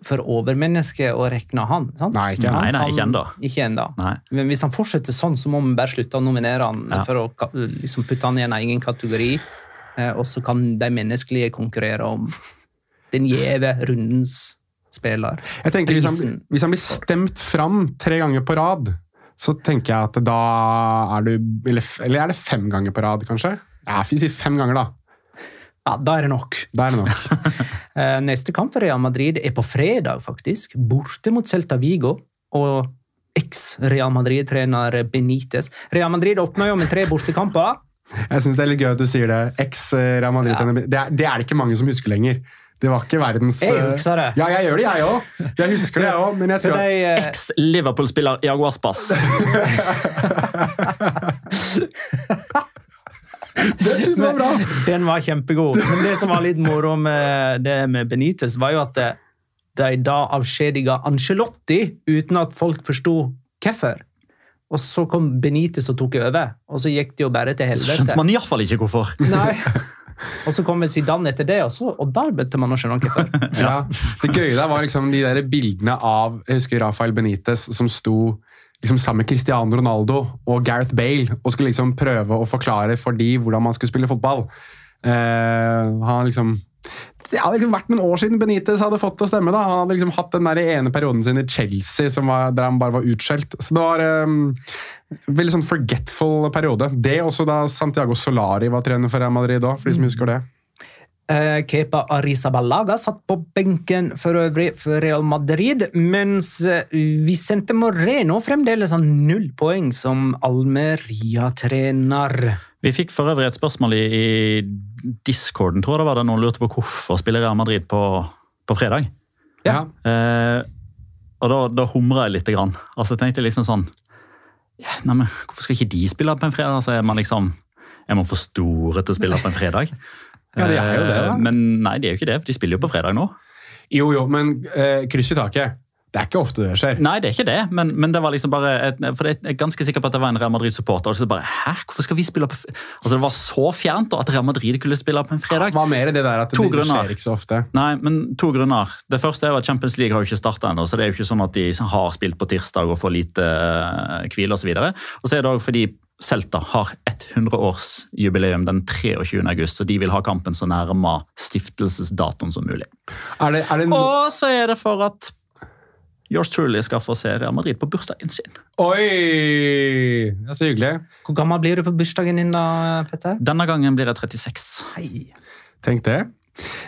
for overmenneske å regne han. sant? Nei, ikke. Nei, nei, ikke ennå. Ikke ennå. Nei. Men hvis han fortsetter sånn, så må vi bare slutte å nominere han Ja. for å liksom putte han i en egen kategori. Eh, og så kan de menneskelige konkurrere om den gjeve rundens spiller. Jeg tenker hvis han, hvis han blir stemt fram tre ganger på rad, så tenker jeg at da er du Eller, eller er det fem ganger på rad, kanskje? Ja, fem ganger, da. Ja, Da er det nok. Da er det nok. [laughs] Eh, Neste kamp for Real Madrid er på fredag, faktisk. Borte mot Celta Vigo. Og eks-Real Madrid-trener Benitez. Real Madrid åpna jo med tre bortekamper. Jeg syns det er litt gøy at du sier det. Eks-Real Madrid. Ja. Det, er, det er det ikke mange som husker lenger. Det var ikke verdens Jeg eh, husker det. Ja, jeg gjør det, jeg òg. Jeg husker det, jeg òg. Men jeg tror de, at eh, Eks-Liverpool-spiller Jaguar Aspas. [laughs] [laughs] Det syns jeg var bra! Den var kjempegod. Men det som var litt moro med det med Benitez, var jo at de da avskjediga Angelotti uten at folk forsto hvorfor. Og så kom Benitez og tok over, og så gikk det jo bare til helvete. Skjønte man iallfall ikke hvorfor. Nei. Og så kom vel Zidane etter det, også, og der begynte man å skjønne hvorfor. Ja. Det gøye der var liksom de der bildene av jeg husker Rafael Benitez som sto liksom sammen med Cristiano Ronaldo og Gareth Bale og skulle liksom prøve å forklare for de hvordan man skulle spille fotball. Uh, han liksom det hadde liksom vært noen år siden Benitez hadde fått det å stemme. da. Han hadde liksom hatt den der ene perioden sin i Chelsea som var, der han bare var utskjelt. Så det var um, veldig sånn forgetful periode. Det også da Santiago Solari var trener for Real Madrid òg, for de som husker det. Eh, Kepa Arrizabalaga satt på benken for øvrig for Real Madrid, mens eh, Vicente Moreno fremdeles har null poeng som Almeria-trener. Vi fikk for øvrig et spørsmål i, i discorden, tror jeg det var det noen lurte på hvorfor spiller Real Madrid på, på fredag. Ja. Eh, og da, da humra jeg litt. Grann. Altså, jeg tenkte liksom sånn ja, nei, men Hvorfor skal ikke de spille på en fredag? Altså, er man liksom er man for store til å spille på en fredag? Ja, de er jo det, da. Eh, Men nei, de er jo ikke det. for De spiller jo på fredag nå. Jo, jo, men eh, kryss i taket. Det er ikke ofte det skjer. Nei, det er ikke det, men, men det var liksom bare et, for Jeg er ganske sikker på at det var en Real Madrid-supporter. og så bare, hæ, hvorfor skal vi spille på? Altså, Det var så fjernt da, at Real Madrid kunne spille på en fredag. Hva mer er det der at To det grunner. skjer ikke så ofte? Nei, men to grunner. Det første er at Champions League har jo ikke starta ennå, så det er jo ikke sånn at de har spilt på tirsdag og får lite uh, hvile osv. Og så er det òg fordi Celta har 100-årsjubileum den 23. august, så de vil ha kampen så nærme stiftelsesdatoen som mulig. Er det, er det no Og så er det for at yours truly skal få se Real Madrid på bursdagen sin. Oi! Det er så hyggelig. Hvor gammel blir du på bursdagen din, da, Petter? Denne gangen blir jeg 36. Hei. Tenk det.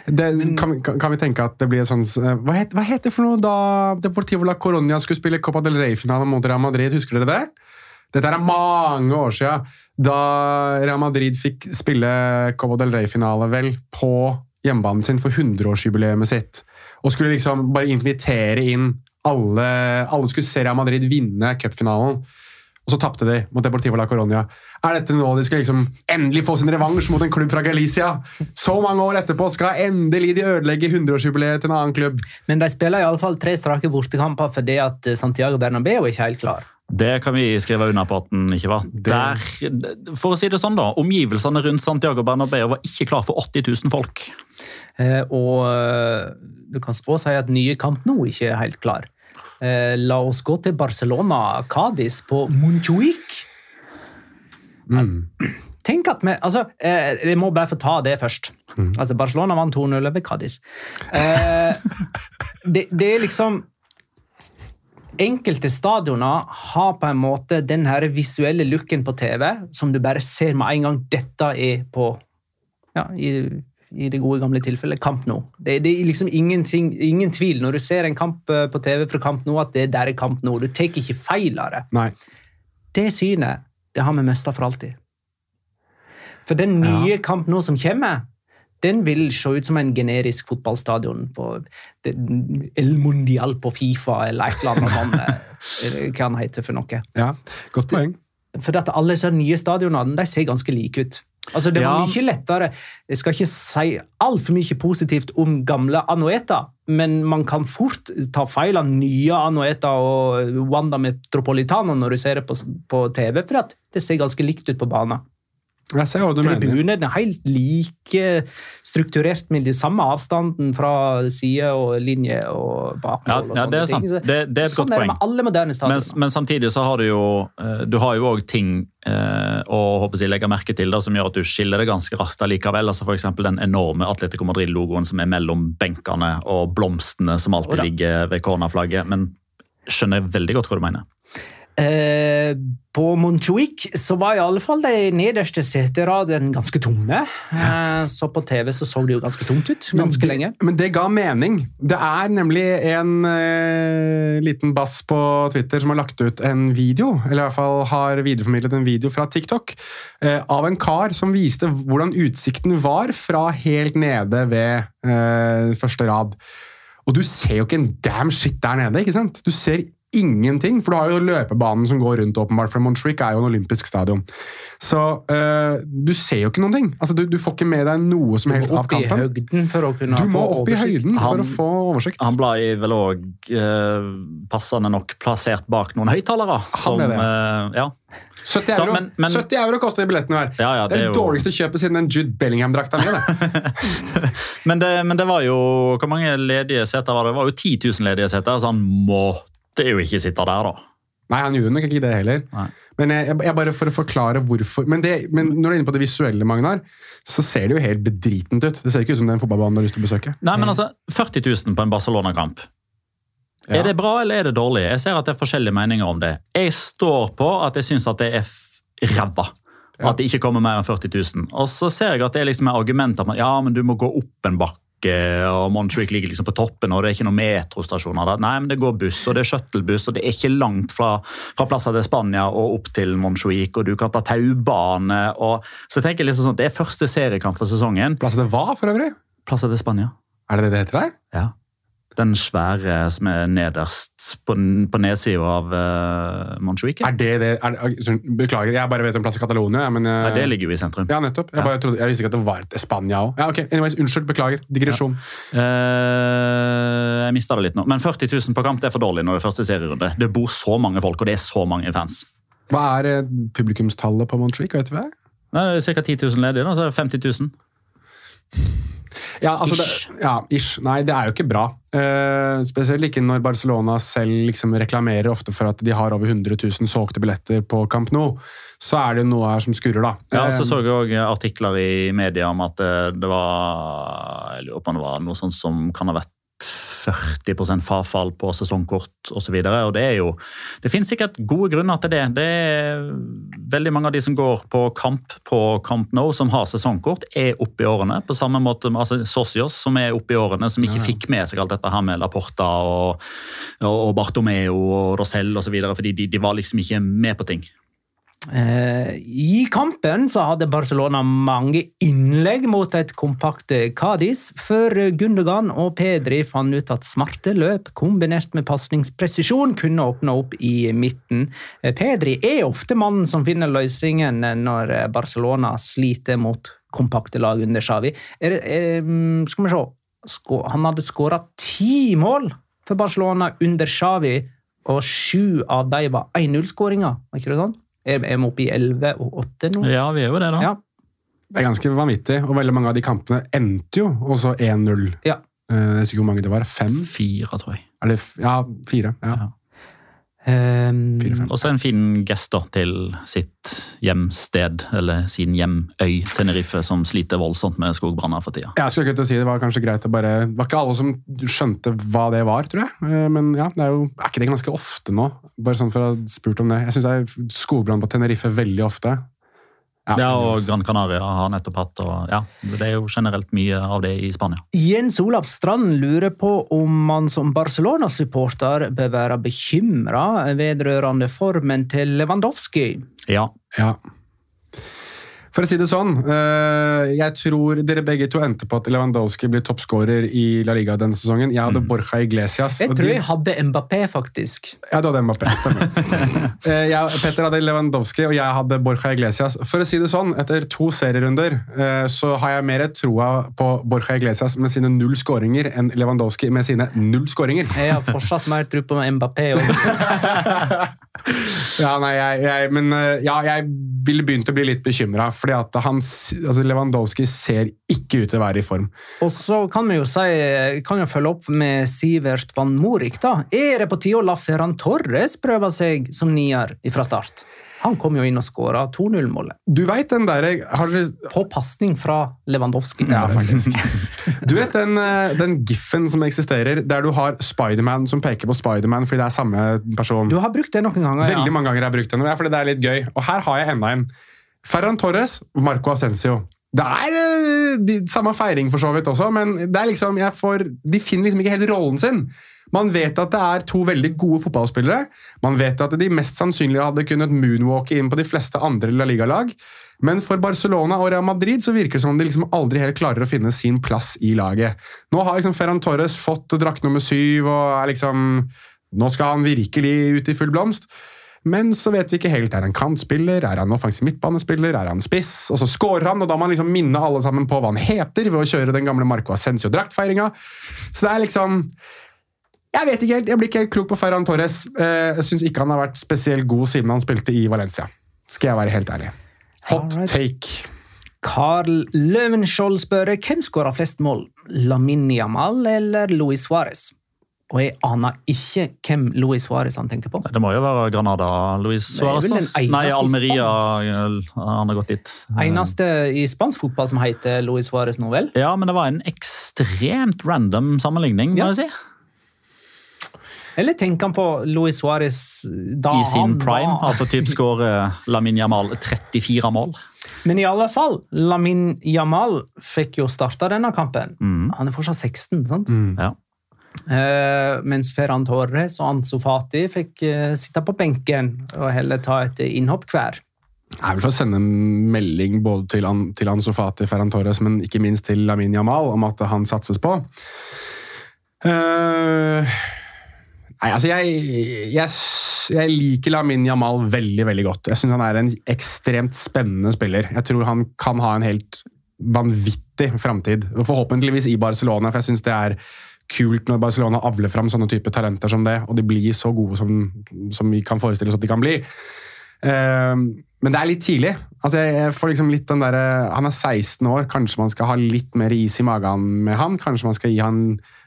det kan, vi- kan, vi tenke at det blir sånn Hva het- hva heter det for noe da Deportivo la Coronia skulle spille Copa del Rey-finalen mot Real Madrid? Husker dere det? Dette er mange år siden. Da Real Madrid fikk spille Cobo del Rey-finale vel på hjemmebanen sin for 100-årsjubileet sitt. Og skulle liksom bare invitere inn alle Alle skulle se Real Madrid vinne cupfinalen. og så tapte de mot Deportivo la Coronia. Er dette nå de skal liksom endelig få sin revansj mot en klubb fra Galicia? Så mange år etterpå skal endelig de ødelegge 100-årsjubileet til en annen klubb. Men de spiller iallfall tre strake bortekamper fordi at Santiago Bernabeu er ikke helt klar. Det kan vi skrive unna på at den ikke var. Der, for å si det sånn da, Omgivelsene rundt Santiago Bernabeu var ikke klar for 80 000 folk. Eh, og eh, du kan også si at nye Camp nå ikke er helt klar. Eh, la oss gå til Barcelona Cádiz på Montjuic. [clears throat] Tenk at vi, altså, eh, Jeg må bare få ta det først. Altså, Barcelona vant 2-0 over Cádiz. Eh, [laughs] det, det er liksom Enkelte stadioner har på en måte den her visuelle looken på TV som du bare ser med en gang. Dette er på ja, i, i det gode gamle tilfellet Kamp nå. Det, det er liksom ingenting, ingen tvil når du ser en kamp eh, på TV fra Kamp nå, at det der er Kamp nå. Du tar ikke feil av det. Nei. Det synet det har vi mista for alltid. For den nye Kamp nå som kommer, den vil se ut som en generisk fotballstadion på El Mundial på Fifa eller et eller annet sånt. eh, Hva han heter for noe. Ja, Godt poeng. For dette, alle disse nye stadionene de ser ganske like ut. Altså, det var Ja. mye lettere Jeg skal ikke si altfor mye positivt om gamle Anueta, men man kan fort ta feil av nye Anueta og Wanda Metropolitano når du ser det på, på TV, for det ser ganske likt ut på banen. Jeg ser hva du mener. Tribunene er helt like strukturert med den samme avstanden fra side og linje og bakmål. Ja, ja, det er sant. ting. Det- det er et sånn godt er det poeng. med alle moderne Men, stadioner. men samtidig så har du jo eh, du har jo òg ting eh, å håper jeg, legge merke til da, som gjør at du skiller det ganske raskt allikevel. Altså eksempel den enorme Atletico Madrid-logoen som er mellom benkene og blomstene som alltid ligger ved cornerflagget. Men skjønner veldig godt hva du mener. Eh, på Montjuic så var i alle fall de nederste seteradene ganske tomme. Eh, så på TV så så det jo ganske tomt ut Men ganske det, lenge. Men det ga mening. Det er nemlig en eh, liten bass på Twitter som har lagt ut en video, eller i hvert fall har videreformidlet en video fra TikTok, eh, av en kar som viste hvordan utsikten var fra helt nede ved eh, første rad. Og du ser jo ikke en damn shit der nede, ikke sant? Du ser ingenting, for du har jo løpebanen som går rundt, åpenbart, for Montjuic er jo en olympisk stadion. Så uh, du ser jo ikke noen ting. Altså, du, du får ikke med deg noe som helst av kampen. Du må opp i høyden for å kunne Du må få opp i høyden for Han- å få oversikt. Han ble vel òg uh, passende nok plassert bak noen høyttalere. som, ble det, eh, ja. 70 Så, euro, men- men- 70 euro koster billettene her. Ja, ja, det er det dårligste kjøpet siden den Jude Bellingham-drakta mi. det. [laughs] Men men det var jo Hvor mange ledige seter var det? Det var jo 10 000 ledige seter, så han måtte jo ikke sitte der, da. Nei, han gjorde nok ikke det heller. Nei. Men jeg, jeg, bare for å forklare hvorfor men, det, men når du er inne på det visuelle, Magnar, så ser det jo helt bedritent ut. Det ser ikke ut som det er en fotballbane du har lyst til å besøke. Nei, men altså, 40 000 på en Barcelona-kamp. Ja. Er det bra eller er det dårlig? Jeg ser at det er forskjellige meninger om det. Jeg står på at jeg syns at det er ræva. Ja. At det ikke kommer mer enn 40 000. Og så ser jeg at det er liksom et argument at ja, men du må gå opp en bakke, og Montjuic ligger liksom på toppen, og det er ikke noen metrostasjoner der. Nei, men det går buss, og det er shuttlebuss, og det er ikke langt fra, fra plasser de Spania og opp til Montjuic, og du kan ta taubane. Og, så jeg tenker liksom sånn, Det er første seriekamp for sesongen. Plasser til hva, for øvrig? Plasser de Spania. Er det det det heter der? Ja. Den svære som er nederst på, på nedsida av uh, Montjuic. Er det det? Er, er, beklager, jeg bare vet om plass i Catalonia. Men, uh, Nei, det ligger jo i sentrum. Ja, nettopp. Jeg, Ja. trodde, jeg visste ikke at det var et Spania òg. Ja, okay. anyways, unnskyld, beklager. Digresjon. Eh, jeg mista det litt nå. Men 40 000 på kamp det er for dårlig når det er første serierunde. Det bor så mange folk, og det er så mange fans. Hva er eh, publikumstallet på Montjuic? Ca. 10 000 ledige, da, så er det 50 000. Ja, altså Ish. Det, ja, ish. Nei, det er jo ikke bra. Uh, spesielt ikke når Barcelona selv liksom reklamerer ofte for at de har over 100 000 solgte billetter på Camp Nou. Så er det jo noe her som skurrer, da. Ja, Eh, så så jeg òg artikler i media om at eh, det var Jeg lurer på om det var noe sånt som kan ha vært 40% frafall på sesongkort osv. Det er jo Det finnes sikkert gode grunner til det. Det er Veldig mange av de som går på kamp på Camp Nou, som har sesongkort, er oppe i årene. På samme måte altså Socios, som er oppe i årene, som ikke fikk med seg alt dette her med Laporta og, og Bartomeo og Rosell osv., fordi de, de var liksom ikke med på ting. Eh, I kampen så hadde Barcelona mange innlegg mot et kompakt Cádiz, før Gundogan og Pedri fant ut at smarte løp kombinert med pasningspresisjon kunne åpne opp i midten. Eh, Pedri er ofte mannen som finner løsningen når Barcelona sliter mot kompakte lag under Xavi. Er, eh, skal vi se Han hadde skåra ti mål for Barcelona under Xavi, og sju av dem var 1-0-skåringer. Var ikke det sånn? Er er vi oppe i 11 og 8 nå? Ja, vi er jo det, da. Ja. Det er ganske vanvittig, og veldig mange av de kampene endte jo også 1-0. Ja. Eh, Jeg vet ikke hvor mange det var. Fem? Fire, tror jeg. Det ja, fire. Ja. Ja. Ehm, Fire-fem. Og så en fin gest da, til sitt hjemsted, eller sin hjemøy Tenerife, som sliter voldsomt med skogbranner for tida. Jeg skulle ikke si Det var kanskje greit å bare Det var ikke alle som skjønte hva det var, tror jeg. Eh, Men ja, det er jo Er ikke det ganske ofte nå? Bare sånn for å ha spurt om det. Jeg syns det er skogbrann på Tenerife veldig ofte. Ja, og Gran Canaria har nettopp hatt, og ja, det er jo generelt mye av det i Spania. Jens Olav Strand lurer på om man som Barcelona-supporter bør være bekymra vedrørende formen til Lewandowski. Ja, Ja. For å si det sånn, eh, jeg tror dere begge to endte på at Lewandowski blir toppskårer i La Liga denne sesongen. Jeg hadde Borja Iglesias. Jeg og tror de- jeg hadde Mbappé, faktisk. Ja, du hadde Mbappé, stemmer. [laughs] Eh, jeg, Petter hadde Lewandowski, og jeg hadde Borja Iglesias. For å si det sånn, etter to serierunder eh, så har jeg mer troa på Borja Iglesias med sine null skåringer enn Lewandowski med sine null skåringer. Jeg har fortsatt mer tro på Mbappé. Og [laughs] Ja, nei, jeg, jeg, men eh, ja, jeg ville begynt å bli litt bekymra, fordi altså Lewandowski ser ikke ut til å være i form. Og så kan vi jo si, kan jo følge opp med Sivert van Morik. da. Er det på tide å la Ferran Torres prøve seg som nier fra start? Han kom jo inn og skåra 2-0-målet. Du veit den derre Har På pasning fra Lewandowski. Ja, faktisk. Du vet den, eh, den giffen som eksisterer, der du har Spiderman som peker på Spiderman fordi det er samme person? Du har brukt det noen ganger, Veldig ja. mange ganger jeg har brukt den, ja, fordi det er litt gøy. Og her har jeg enda en. Ferran Torres, Marco Ascencio. Det er eh, de, samme feiring for så vidt også, men det er liksom, får, de finner liksom ikke helt rollen sin. Man vet at det er to veldig gode fotballspillere. Man vet at de mest sannsynlig hadde kunnet moonwalke inn på de fleste andre La Liga-lag. Men for Barcelona og Real Madrid så virker det som om de liksom aldri helt klarer å finne sin plass i laget. Nå har liksom Ferran Torres fått drakt nummer syv, og er liksom Nå skal han virkelig ut i full blomst. Men så vet vi ikke helt. Er han kantspiller? Er han offensiv midtbanespiller? Er han spiss? Og så scorer han, og da må han liksom minne alle sammen på hva han heter ved å kjøre den gamle Marco Ascencio-draktfeiringa. Så det er liksom Jeg vet ikke helt, jeg blir ikke helt klok på Ferran Torres. Eh, Jeg syns ikke han har vært spesielt god siden han spilte i Valencia. Skal jeg være helt ærlig. Hot Alright. take. Carl Løvenskiold spør hvem skåra flest mål, Lamin Yamal eller Luis Suárez? Og jeg aner ikke hvem Luis Suárez han tenker på. det må jo være Granada. Luis Suárez? Nei, Almeria. Han har gått dit. Eneste i spansk fotball som heter Luis Suárez nå, vel? Ja, men det var en ekstremt random sammenligning, må Ja. jeg si. Eller tenker han på Luis Suárez da I sin han prime. var Altså typ skårer Lamin Jamal 34 mål. Men i alle fall, Lamin Jamal fikk jo starta denne kampen. Mm. Han er fortsatt 16, sant? Ja. Uh, mens Ferran Torres og Ansofati fikk uh, sitte på benken og heller ta et innhopp hver. Jeg vil få sende en melding både til, An til Ansu Fati Ferran Torres, men ikke minst til Lamin Jamal om at han satses på. Eh, nei, altså jeg, jeg, jeg liker Lamin Jamal veldig veldig godt. Jeg syns han er en ekstremt spennende spiller. Jeg tror han kan ha en helt vanvittig framtid. Forhåpentligvis i Barcelona, for jeg syns det er kult når Barcelona avler fram sånne type talenter som det, og de blir så gode som, som vi kan forestille oss at de kan bli. Eh, men det er litt tidlig. Altså jeg får liksom litt den der, Han er 16 år, kanskje man skal ha litt mer is i magen med han. Kanskje man skal gi han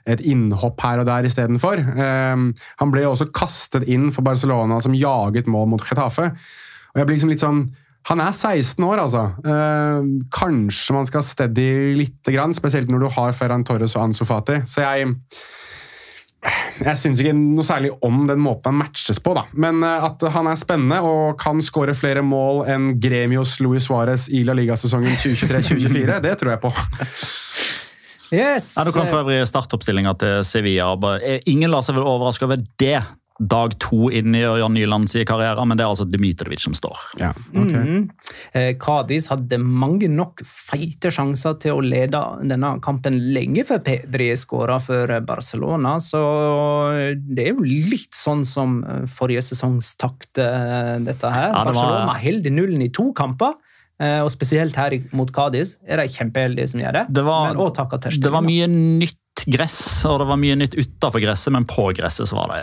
et innhopp her og der istedenfor. Um, han ble jo også kastet inn for Barcelona som jaget mål mot Getafe. Og jeg blir liksom litt sånn Han er 16 år, altså. Eh, kanskje man skal steady lite grann, spesielt når du har Ferran Torres og Ansu Fati. Så jeg jeg syns ikke noe særlig om den måten han matches på, da. Men eh, at han er spennende og kan skåre flere mål enn Gremios Luis Suárez i La Liga-sesongen 2023-2024, det tror jeg på. Yes! Ja, du kan for øvrig startoppstillinga til Sevilla. Eh, Ingen lar seg vel overraske over det. dag to inn i Ørjan Nylands karriere, men det er altså Dmitrovic som står. Ja, okay. mm. Eh, Kadis hadde mange nok feite sjanser til å lede denne kampen lenge før Pedri skåra for Barcelona, så det er jo litt sånn som eh, forrige sesongs takt, eh, dette her. Ja, det var- Barcelona holder nullen i to kamper. Eh, Og spesielt her mot Cádiz er de kjempeheldige som gjør det. Det var, Men også det var mye nytt gress, og det var mye nytt utafor gresset, men på gresset så var det,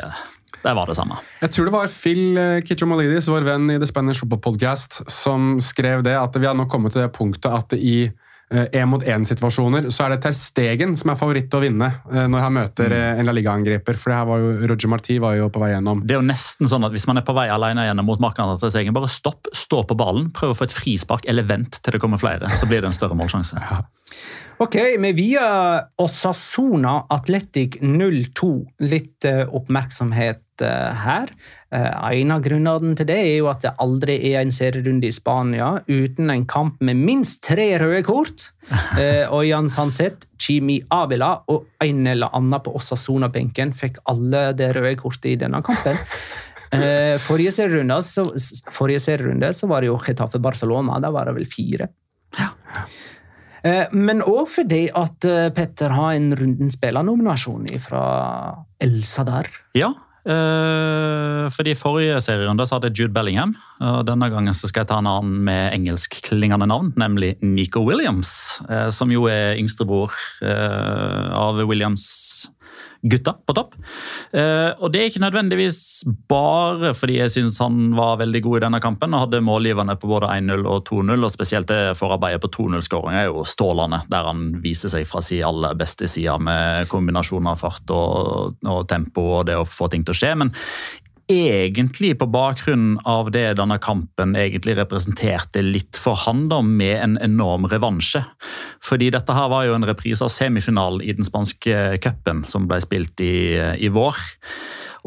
det, var det samme. Jeg tror det var Phil Kitchomalidis, vår venn i The Spanish Football Podcast, som skrev det at vi har nå kommet til det punktet at i én mot én-situasjoner så er det Ter Stegen som er favoritt til å vinne eh, når han møter eh, en La Liga-angriper. For det her var jo, Roger Marti var jo på vei gjennom. Det er jo nesten sånn at Hvis man er på vei alene gjennom mot markene til Stegen, bare stopp, stå på ballen, prøv å få et frispark, eller vent til det kommer flere. Så blir det en større målsjanse. [laughs] Ok, vi via Osasona Atletic 02 litt eh, oppmerksomhet eh, her. Eh, en av grunnene til det er jo at det aldri er en serierunde i Spania uten en kamp med minst tre røde kort. [laughs] Eh, og Jan Sanset, Chimi Avila og en eller annen på Osasona-benken fikk alle det røde kortet i denne kampen. Eh, forrige, serierunde, så, forrige serierunde så var det jo Getafe Barcelona. Da var det vel fire. Eh, Men òg fordi at eh, Petter har en Runden spillernominasjon fra Elsa der. Ja, eh, fordi forrige serierunde så hadde jeg Jude Bellingham. og Denne gangen så skal jeg ta en annen med engelskklingende navn, nemlig Nico Williams. eh, Som jo er yngstebror eh, av Williams gutta på topp. Eh, og det er ikke nødvendigvis bare fordi jeg syns han var veldig god i denne kampen og hadde målgiverne på både 1-0 og 2-0, og spesielt det forarbeidet på 2-0-skåring er jo strålende, der han viser seg fra sin aller beste side med kombinasjon av fart og, og tempo og det å få ting til å skje. men egentlig på bakgrunn av det denne kampen egentlig representerte litt for han da, med en enorm revansje. Fordi dette her var jo en reprise av semifinalen i den spanske cupen som ble spilt i, i vår.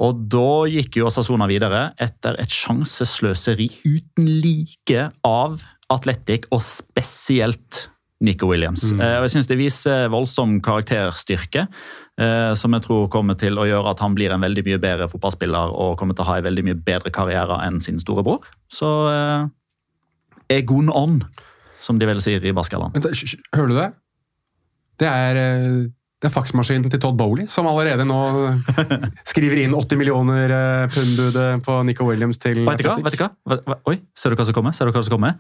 Og da gikk jo Sasona videre etter et sjansesløseri uten like av Atletic, og spesielt Nico Williams. Mm. og jeg synes Det viser voldsom karakterstyrke, eh, som jeg tror kommer til å gjøre at han blir en veldig mye bedre fotballspiller og kommer til å ha en veldig mye bedre karriere enn sin storebror. Så eh, egon on, som de vel sier i hysj, Hører du det? Det er, eh, det er faksmaskinen til Todd Bowley, som allerede nå [laughs] skriver inn 80 millioner pund-budet på Nico Williams til Vet du hva? Vet du hva- Oi, ser du hva som kommer? Ser du hva som kommer?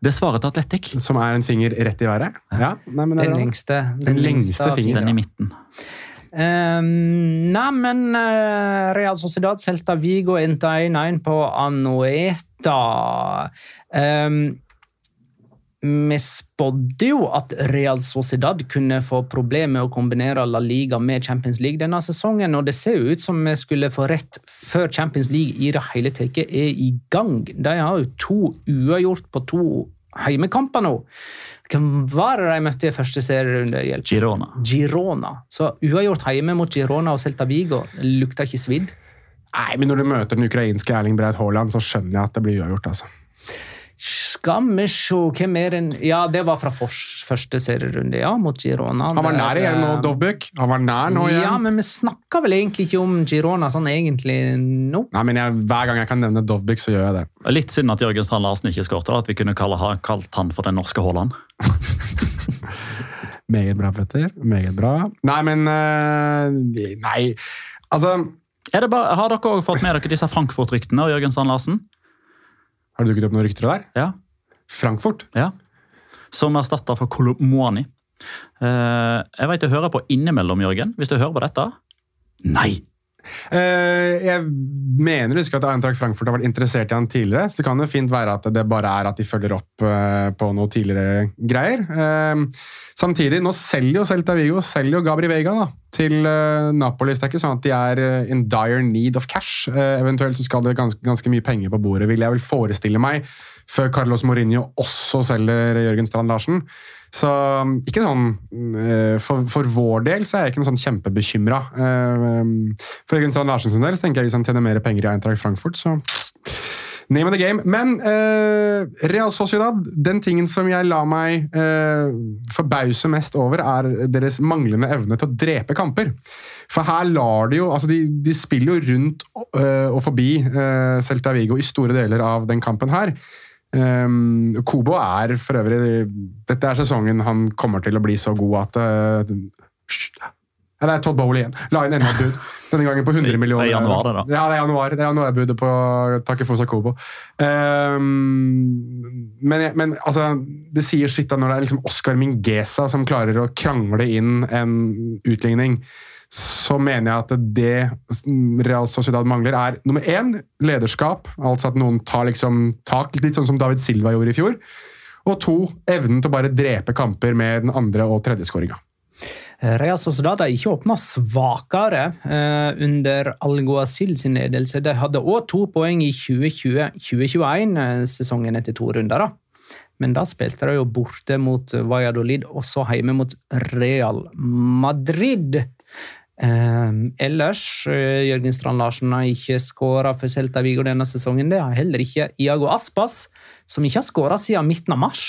Det svarer til Atletic. Som er en finger rett i været. Ja, nei, men det Den bra. lengste, Den lengste fingeren. Den i midten. Um, nei, men uh, Real Sociedad Celta Vigo Inta 1-1 på Anueta. Um, vi spådde jo at Real Sociedad kunne få problemer med å kombinere La Liga med Champions League denne sesongen, og det ser jo ut som vi skulle få rett før Champions League i det hele tatt er i gang. De har jo to uavgjort på to heimekamper nå. Hvem var det de møtte i første serierunde? Girona. Girona. Så uavgjort hjemme mot Girona og Celta Vigo lukta ikke svidd. Nei, men når du møter den ukrainske Erling Breit Haaland, så skjønner jeg at det blir uavgjort. altså. Skal vi se hvem er den Ja, det var fra fors, første serierunde, ja, mot Girona. Han var Der, nær igjen nå, eh, Dovbyk. Han var nær nå igjen. Ja, men vi snakker vel egentlig ikke om Girona sånn egentlig nå? Nei, men jeg, Hver gang jeg kan nevne Dovbyk, så gjør jeg det. Litt synd at Jørgen Strand Larsen ikke skåret, at vi kunne kalle, ha kalt han for den norske Haaland. [laughs] Meget bra, Petter. Meget bra. Nei, men eh, Nei, altså Er det bare, har dere også fått med dere disse Frankfurt-ryktene og Jørgen Strand Larsen? Har det dukket opp noen rykter der? Ja. Frankfurt? ja. Som erstatter for Kolomwani. Uh, jeg vet du hører på innimellom, Jørgen. Hvis du hører på dette Nei! Eh, jeg mener å at Eintracht Frankfurt har vært interessert i han tidligere. Så det kan jo fint være at det bare er at de følger opp eh, på noe tidligere greier. Eh, samtidig, nå selger jo Celta Vigo selger jo Gabri Vega da, til Napoli. Det er ikke sånn at de er in dire need of cash. Eventuelt så skal det ganske, ganske mye penger på bordet, vil jeg vel forestille meg, før Carlos Mourinho også selger Jørgen Strand Larsen. Så ikke sånn eh, for, for vår del så er jeg ikke noe sånn kjempebekymra. Eh, For Jørgen Strand Larsen sin del så tenker jeg hvis han tjener mer penger i Eintracht Frankfurt, så Name of the game. Men uh, Real Sociedad, den tingen som jeg la meg uh, forbause mest over, er deres manglende evne til å drepe kamper. For her lar de jo Altså, de, de spiller jo rundt uh, og forbi Celta Vigo i store deler av den kampen her. Um, Kobo er for øvrig Dette er sesongen han kommer til å bli så god at uh, ja, Det er Todd Bowley igjen. La inn enda et bud. Denne gangen på 100 millioner. Det er januar, det da. Ja, det er januar. Det er januarbudet på Takefusa Kobo. Um, men, men altså, det sier sitt da når det er liksom Oscar Mingesa som klarer å krangle inn en utligning. Så mener jeg at det Real Sociedad mangler, er nummer én lederskap. Altså at noen tar liksom tak, litt sånn som David Silva gjorde i fjor. Og to evnen til å bare drepe kamper med den andre og tredje skåringa. Real Sociedad har ikke åpna svakere eh, under Alguacil sin ledelse. De hadde òg to poeng i 2020-2021, eh, etter to runder. da. Men da spilte de jo borte mot Valladolid, og så hjemme mot Real Madrid. Eh, ellers eh, Jørgen Strand Larsen har ikke skåra for Celta Vigo denne sesongen. Det har heller ikke Iago Aspas, som ikke har skåra siden midten av mars.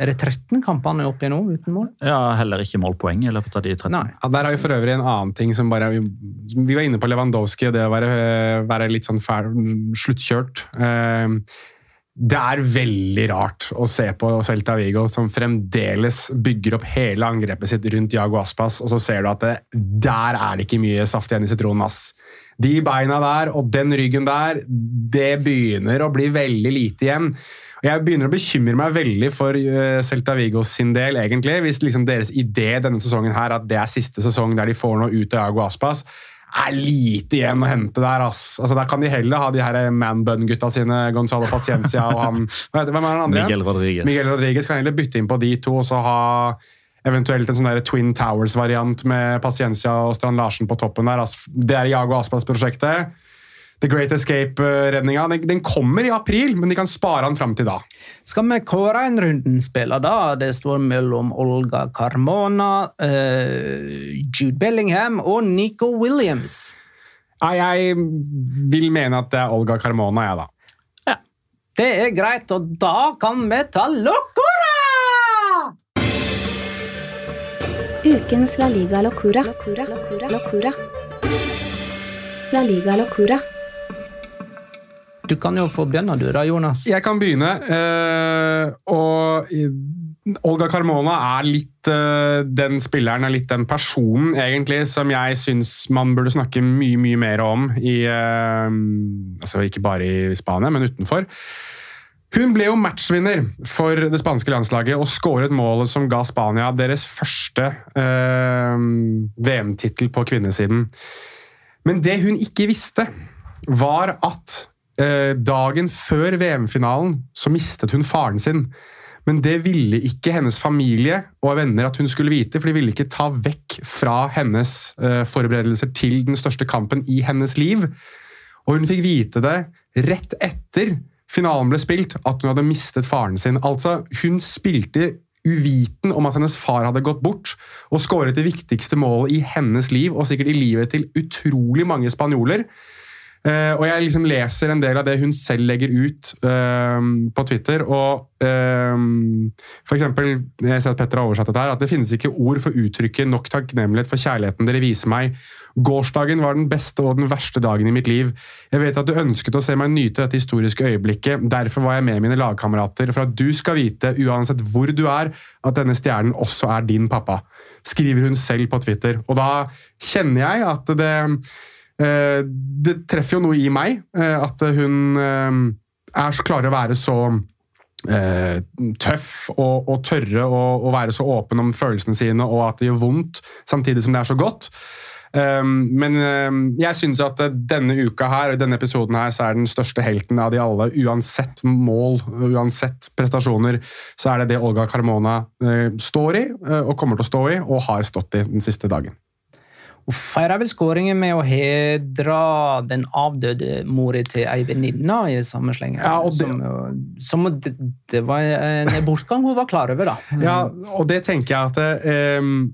Er det 13 kamper han er oppe i nå uten mål? Ja, Heller ikke målpoeng i løpet av de 13. Nei. Ja, der har vi for øvrig en annen ting som bare Vi var inne på Lewandowski og det å være, være litt sånn fæl, sluttkjørt. Eh, Det er veldig rart å se på Celta Vigo, som fremdeles bygger opp hele angrepet sitt rundt Jago Aspas, og så ser du at det, der er det ikke mye saft igjen i sitronen. ass. De beina der og den ryggen der, det begynner å bli veldig lite igjen. Jeg begynner å bekymre meg veldig for eh, Celta Vigo sin del, egentlig. Hvis liksom deres idé denne sesongen her, at det er siste sesong der de får noe ut av Jago Aspas, er lite igjen å hente der. ass. Altså, Der kan de heller ha de her manbun-gutta sine, Gonzalo Paciencia og han Hvem er den andre? Miguel Rodriguez. Miguel Rodriguez kan heller bytte inn på de to og så ha eventuelt en sånn der Twin Towers-variant med Paciencia og Strand Larsen på toppen der. ass. Det er Jago Aspas-prosjektet. The Great Escape-redninga den, den kommer i april, men de kan spare den fram til da. Skal vi kåre en rundenspiller, da? Det står mellom Olga Carmona, uh, Jude Bellingham og Nico Williams. Nei, jeg vil mene at det er Olga Carmona, jeg, da. Det er greit, og da kan vi ta Locora! Ukens La Liga Locura. Locura. Locura. Locura. La Liga Locura. Du kan jo få begynne, du da, Jonas. Jeg kan begynne. eh, og Olga Carmona er litt eh, den spilleren, er litt den personen, egentlig, som jeg syns man burde snakke mye, mye mer om i eh, altså Ikke bare i Spania, men utenfor. Hun ble jo matchvinner for det spanske landslaget og skåret målet som ga Spania deres første VM-tittel på kvinnesiden. Men det hun ikke visste, var at dagen før VM-finalen så mistet hun faren sin. Men det ville ikke hennes familie og venner at hun skulle vite, for de ville ikke ta vekk fra hennes eh, forberedelser til den største kampen i hennes liv. Og hun fikk vite det rett etter finalen ble spilt, at hun hadde mistet faren sin. Altså, hun spilte uviten om at hennes far hadde gått bort, og skåret det viktigste målet i hennes liv, og sikkert i livet til utrolig mange spanjoler. Eh, og jeg liksom leser en del av det hun selv legger ut uh, på Twitter. og uh, for eksempel, jeg ser at Petter har oversatt dette her, at det finnes ikke ord for uttrykket nok takknemlighet for kjærligheten dere viser meg. Gårsdagen var den beste og den verste dagen i mitt liv. Jeg vet at du ønsket å se meg nyte dette historiske øyeblikket. Derfor var jeg med mine lagkamerater, for at du skal vite, uansett hvor du er, at denne stjernen også er din pappa. Skriver hun selv på Twitter. Og da kjenner jeg at det Det treffer jo noe i meg, eh, at hun eh, er så klarer å være så eh, tøff og, og tørre og være så åpen om følelsene sine, og at det gjør vondt, samtidig som det er så godt. Um, men um, jeg syns at denne uka her, og denne episoden her, så er den største helten av de alle. Uansett mål, uansett prestasjoner, så er det det Olga Carmona uh, står i, uh, og kommer til å stå i, og har stått i den siste dagen. Hun feirer vel skåringen med å hedre den avdøde mora til ei venninne i samme slenge. Ja, det- som, som det, det var en bortgang hun var klar over, da. [laughs] Ja, og det tenker jeg at um,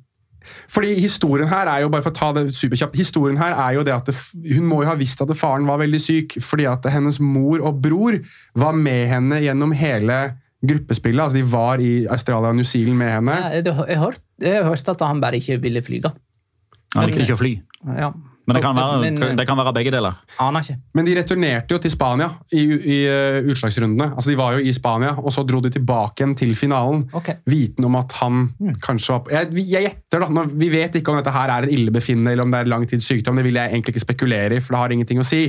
Fordi historien her er jo bare for å ta det superkjapt, historien her er jo det at det, hun må jo ha visst at faren var veldig syk, fordi at hennes mor og bror var med henne gjennom hele gruppespillet. altså De var i Australia og New Zealand med henne. Jeg, jeg, hørte, jeg hørte at han bare ikke ville flyge. Han likte ikke å fly. Ja. Men det kan, være, det kan være begge deler. Aner ikke. Men de returnerte jo til Spania i, i uh, utslagsrundene. Altså De var jo i Spania, og så dro de tilbake igjen til finalen. Okay. Viten om at han kanskje var Jeg, jeg gjetter, da. Nå, vi vet ikke om dette her er et illebefinnende eller om det er lang tids sykdom. Det vil jeg egentlig ikke spekulere i, for det har ingenting å si.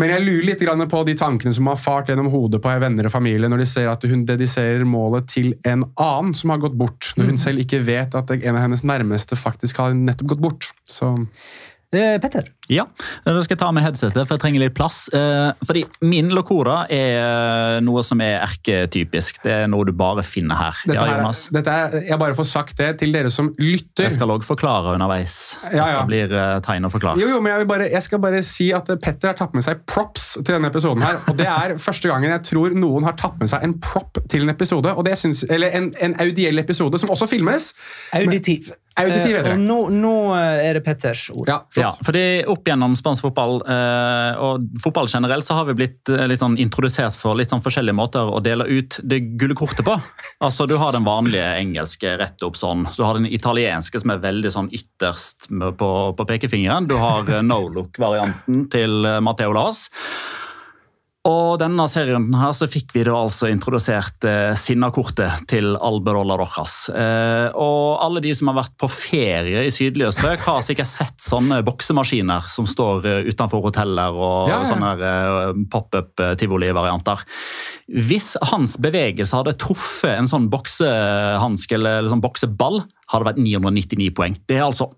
Men jeg lurer litt på de tankene som har fart gjennom hodet på venner og familie når de ser at hun dediserer målet til en annen som har gått bort, når hun selv ikke vet at en av hennes nærmeste faktisk har nettopp gått bort. Så Petter. Ja, Da skal jeg ta med headsetet, for jeg trenger litt plass. Eh, fordi Min locora er noe som er erketypisk. Det er noe du bare finner her. dette ja, Jonas? Jonas? dette er, jeg bare får sagt det til dere som lytter. Jeg skal òg forklare underveis. Ja, ja. Det blir eh, tegn og forklare. Jo, jo, men jeg, vil bare, jeg skal bare si at Petter har tatt med seg props til denne episoden. her, og Det er [laughs] første gangen jeg tror noen har tatt med seg en prop til en episode. og det synes, Eller en, en audiell episode, som også filmes. Auditiv. Auditiv Eh, heter det. og nå, nå eh, er det Petters ord. Ja, flott. Ja, fordi Opp gjennom spansk fotball eh, og fotball generelt så har vi blitt eh, litt sånn introdusert for litt sånn forskjellige måter å dele ut det gule kortet på. [laughs] Altså Du har den vanlige engelske rett opp sånn. Du har den italienske som er veldig sånn ytterst på, på pekefingeren. Du har no look-varianten til Matheo Matteo Las. Og denne serien her så fikk vi da altså introdusert eh, Sinna-kortet til Alberola Rojas. Eh, og alle de som har vært på ferie i sydlige strøk, [laughs] har sikkert sett sånne boksemaskiner som står eh, utenfor hoteller og Ja, ja. sånne eh, pop-up-tivoli-varianter. Hvis hans bevegelse hadde truffet en sånn boksehanske eller, eller sånn bokseball, hadde det vært 999 poeng. Det er altså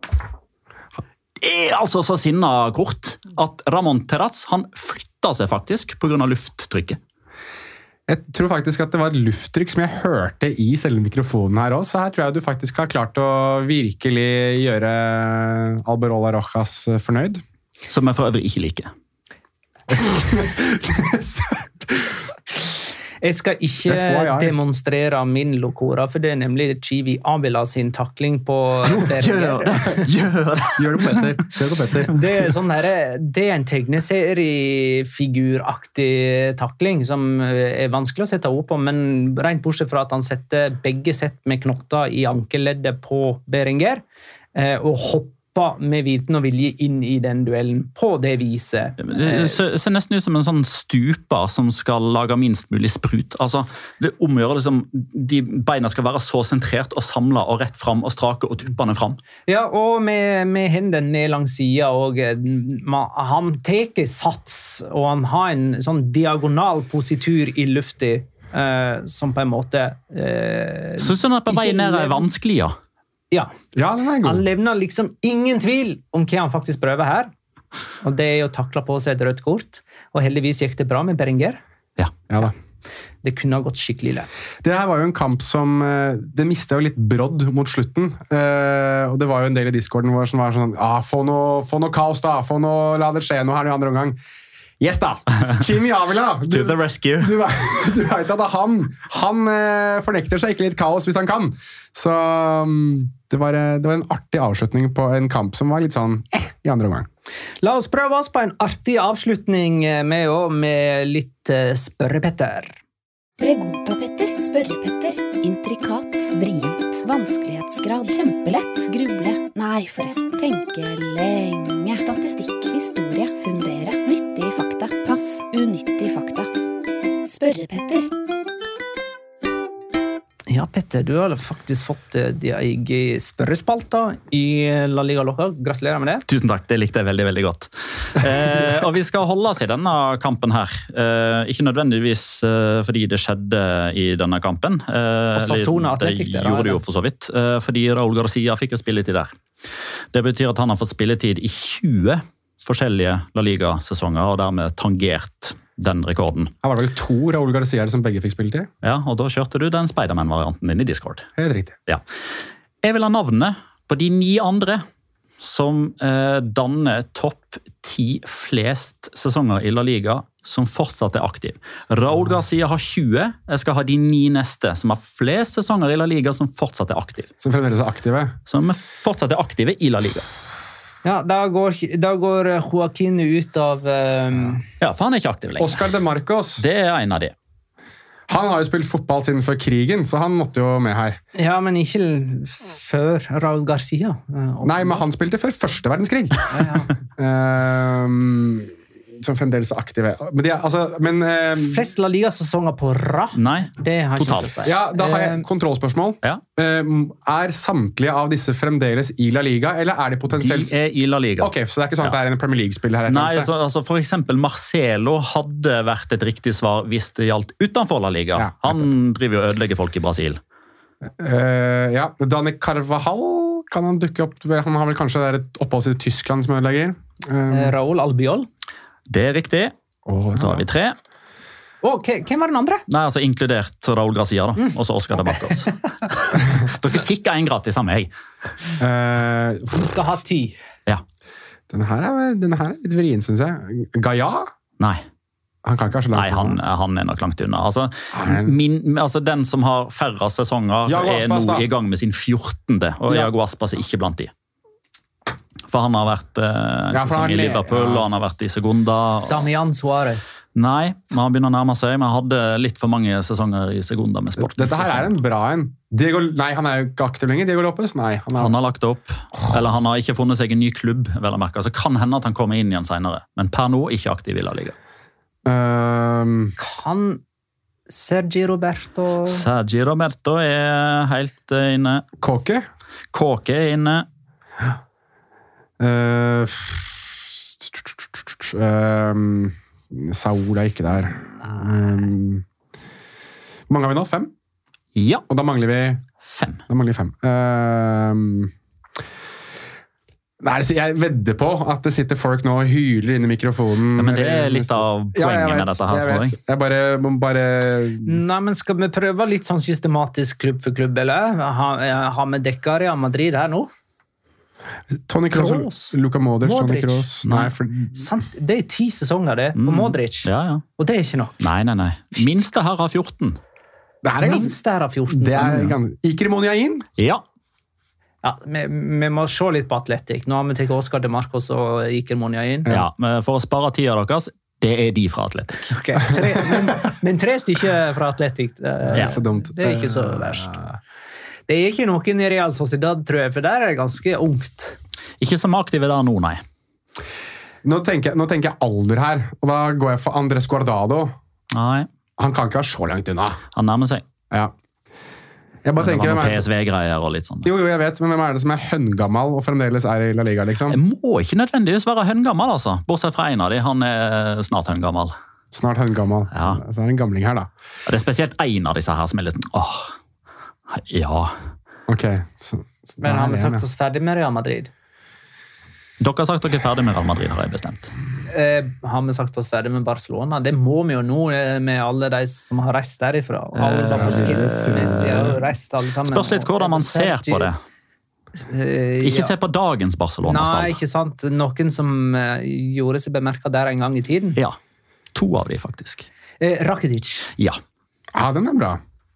det er altså så sinna kort at Ramón Terraz han flytta seg faktisk pga. lufttrykket. Jeg tror faktisk at det var et lufttrykk som jeg hørte i selve mikrofonen her òg, så her tror jeg du faktisk har klart å virkelig gjøre Alberola Rojas fornøyd. Som jeg for øvrig ikke liker. [laughs] Jeg skal ikke demonstrere min locora, for det er nemlig Chivi Abela sin takling på Berger. Gjør det på Petter. Gjør det på Petter. Det er, sånn her, det er en tegneseriefiguraktig takling som er vanskelig å sette ord på, men rent bortsett fra at han setter begge sett med knotter i ankelleddet på Berenger, eh, og hopper med viten og vilje inn i den duellen på det viset. Det ser nesten ut som en sånn stuper som skal lage minst mulig sprut. Altså, det omgjør liksom, de Beina skal være så sentrert og samla og rett fram og strake og tuppene fram. Ja, og med, med hendene ned langs sida og eh, Han tar sats, og han har en sånn diagonal positur i lufta Uh, som på en måte Så sånn at på vei ned er vanskelig, ja. Ja. Ja, den er Han god. levner liksom ingen tvil om hva han faktisk prøver her. Og det er å takle på seg et rødt kort. Og heldigvis gikk det bra med Berenger. Ja da. Det kunne ha gått skikkelig ille. Det her var jo en kamp som eh, Det mista jo litt brodd mot slutten. Eh, og det var jo en del i discorden vår som var sånn ah, få, noe, få noe kaos, da! Få noe, la det skje noe her i andre omgang. Yes, da! Jimmy Avila! Du, To the rescue. du, du vet at han Han eh, fornekter seg ikke litt kaos hvis han kan. Så mm, det, var, eh, det var en artig avslutning på en kamp som var litt sånn eh, i andre omgang. La oss prøve oss på en artig avslutning eh, med, med litt eh, Spørre-Petter. Pregunta-Petter, Spørre-Petter, intrikat, vrient, vanskelighetsgrad, kjempelett, gruble, nei forresten, tenke lenge, statistikk, historie, fundere, nyttige fakta, pass, unyttige fakta. Spørre-Petter. Ja, Petter, du har faktisk fått de din egen spørrespalta i La Liga Loca. Gratulerer med det. Tusen takk, det likte jeg veldig veldig godt. Eh, og Vi skal holde oss i denne kampen her. Eh, ikke nødvendigvis eh, fordi det skjedde i denne kampen. Eh, Osasuna eller Athletic, det det gjorde det jo for så vidt. Eh, fordi Raúl Garcia fikk jo spilletid der. Det betyr at han har fått spilletid i 20 forskjellige La Liga-sesonger, og dermed tangert den rekorden. Det var vel to Raúl Garciaer som begge fikk spilletid? Ja, Og da kjørte du den Spiderman-varianten din i Discord. Helt riktig. Ja. Jeg vil ha navnet på de ni andre som eh, danner topp ti flest sesonger i La Liga som fortsatt er aktiv. Raúl Garcia har 20. Jeg skal ha de ni neste, som har flest sesonger i La Liga, som fortsatt er aktiv. Som fremdeles er aktive. Som fortsatt er aktive i La Liga. Ja, Da går, da går Joaquin ut av um, Ja, for han er ikke aktiv lenger. Oscar de Marcos. Det er en av de. Han har jo spilt fotball siden før krigen, så han måtte jo med her. Ja, men ikke før Raúl Garcia. eh, Nei, men han spilte før første verdenskrig. [laughs] Ehm, som fremdeles er aktive. Men, de, er- altså, men eh, Flest La Liga-sesonger på rad. Nei. Det har totalt. ikke noe ja, Da har jeg Eh, kontrollspørsmål. Ja. Ehm, er samtlige av disse fremdeles i La Liga, eller er de potensielt De er i La Liga. Ok, Så det er ikke sånn at det er en Premier League-spiller her? Nei, så, altså For eksempel Marcelo hadde vært et riktig svar hvis det gjaldt utenfor La Liga. Ja, Han driver og ødelegger folk i Brasil. Uh, ja, Dani Carvajal kan han dukke opp Han har vel kanskje det er et opphold i Tyskland som ødelegger? Um, eh, Raúl Albiol. Det er riktig. åh, Da har vi tre. Oh, hvem var den andre? Nei, altså Inkludert Raúl Gracia. da, og så Oscar de Marcos. [laughs] Dere fikk en gratis av meg. Du Vi skal ha ti. Ja. denne, her er, denne her er litt vrien, syns jeg. Gaia? Nei, Han kan ikke ha så langt nei han, han er nok langt unna. Altså, min, altså Den som har færrest sesonger, er nå da. i gang med sin 14., og. Iago Aspas er ikke blant de. For han har vært eh, en Ja, sesong i er- Liverpool, ja. og han har vært i Segunda. og- Damian Suárez. Nei, men han begynner å nærme seg. Men han hadde litt for mange sesonger i Segunda med sport. Dette her er en bra en. Diego, nei, han er jo ikke aktiv lenger. Diego Lopez? Nei. Han er, Han har lagt det opp, eller han har ikke funnet seg en ny klubb. vel å merke. Så kan hende at han kommer inn igjen senere. Men per nå ikke aktiv i La Liga. Um... Kan Sergi Roberto Sergi Roberto er helt eh, inne. Kåke? Kåke er inne. Uh, um, Saul er ikke der. Um, Hvor mange har vi nå? Fem? Ja, Og da mangler vi, fem. da mangler vi fem. Um, nei, jeg vedder på at det sitter folk nå og hyler inn i mikrofonen. Ja, men det er litt av Ja, vet, poenget med dette her, jeg tror jeg. Jeg bare, bare Nei, men Skal vi prøve litt sånn systematisk klubb for klubb, eller? Har, har vi dekka Real Madrid her nå? Tony Cross, Kroos. Luka Modric. Tony Cross. Kroos. Nei, for Sant? Det er ti sesonger, det, på Mm. Modric. Ja, ja. Og det er ikke nok. Nei, nei, nei. Minste her har 14. det er ganske Minst her har 14. det er ganske, Iker inn. Ja. Ja, vi, vi må se litt på Atletic. Nå har vi tatt Oscar de Marcos og Iker Monjain. ja. Men for å spare tida deres, det er de fra Atletic. Okay, tre, men, men tre stykker fra Atletic, det, Ja. Det er ikke så Eh, verst. Det er ikke noen i Real Sociedad, tror jeg, for der er det ganske ungt. Ikke som aktive der nå, nei. Nå tenker, jeg, nå tenker jeg alder her, og da går jeg for Andres Guardado. Nei, Han kan ikke være så langt unna. Han nærmer seg. Ja. Jeg bare Det tenker, var hvem noen er PSV-greier og litt sånn. jo, jo, jeg vet, men hvem er det som er høngammal og fremdeles er i La Liga? liksom? Jeg må ikke nødvendigvis være høngammal, altså. Bortsett fra en av de. Han er snart høngammal. Snart høngammal. Ja. Så er det en gamling her, da. Det er spesielt én av disse her som er litt åh, ja. Ok. Så, så Men har vi sagt oss ferdig med Real Madrid? Dere har sagt dere er ferdig med Real Madrid, har jeg bestemt. Eh, har vi sagt oss ferdig med Barcelona? Det må vi jo nå, eh, med alle de som har reist derifra. Alba, Eh, Busquets, Messi har reist alle sammen. Spørs litt hvordan man ser på det. Eh, Ikke ja. se på dagens Nei, Barcelona-stall. ikke sant. Noen som eh, gjorde seg bemerka der en gang i tiden. Ja. To av de, faktisk. Eh, Rakitic. Ja. Ja, den er bra.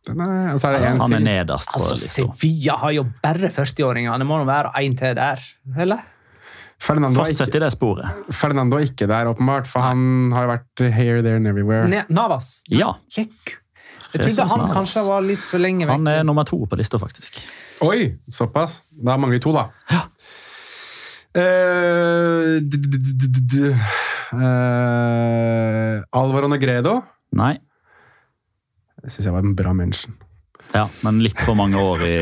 Er, og er Han er nederst på Altså, lista. Sevilla har jo bare 40-åringer. Det må nå være én til der, eller? Fernando er, Fortsett i det sporet. Fernando er ikke der, åpenbart, for han har vært here, there and everywhere. Ne Navas. Ja. Kjekk. Jeg trodde han Navas. kanskje var litt for lenge Han er nummer to på lista, faktisk. Oi, såpass. Da mangler vi to, da. Ja. Uh, eh, Alvaro Negredo. Nei. Det syns jeg var en bra mention. Ja, men litt for mange år i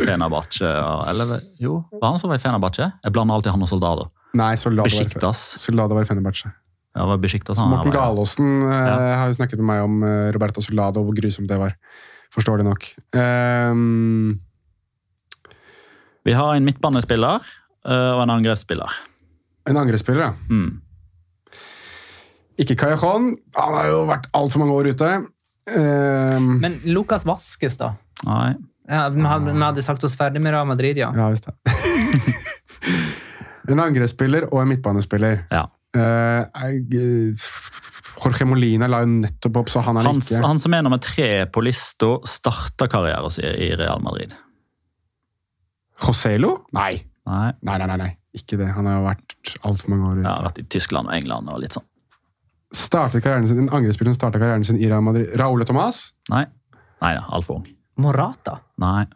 Fenerbahçe. Eller jo, var han som var i Fenerbahçe? Jeg blander alltid han og Soldado. Nei, Soldado var, Besiktas. Soldado var i Fenerbahçe. Ja, var Besiktas han Morten var. Galaasen eh, Ja. har jo snakket med meg om eh, Roberto Soldado og hvor grusomt det var. Forståelig nok. Um... Vi har en midtbanespiller eh, og en angrepsspiller. en angrepsspiller, ja. Mm. Ikke Callejon. Han har jo vært altfor mange år ute. Ehm, Men Lucas Vaskes, da? Nei. Ja, vi, hadde, vi hadde sagt oss ferdig med Real Madrid, ja. Ja, visst det. [laughs] en angrepsspiller og en midtbanespiller. Ja. Uh, jeg, Jorge Molina la jo nettopp opp, så han er Hans, ikke han som er nummer tre på lista, starta karrieren sin i Real Madrid. Joselo? Nei. Nei, Nei, nei, nei, nei. Ikke det. Han har jo vært altfor mange år ute. har vært i Tyskland og England og litt sånn. Startet karrieren sin, En angrepsspiller som starta karrieren sin i Real Madrid. Raúl Tomàs? Nei, Nei da, altfor ung. Morata. Nei.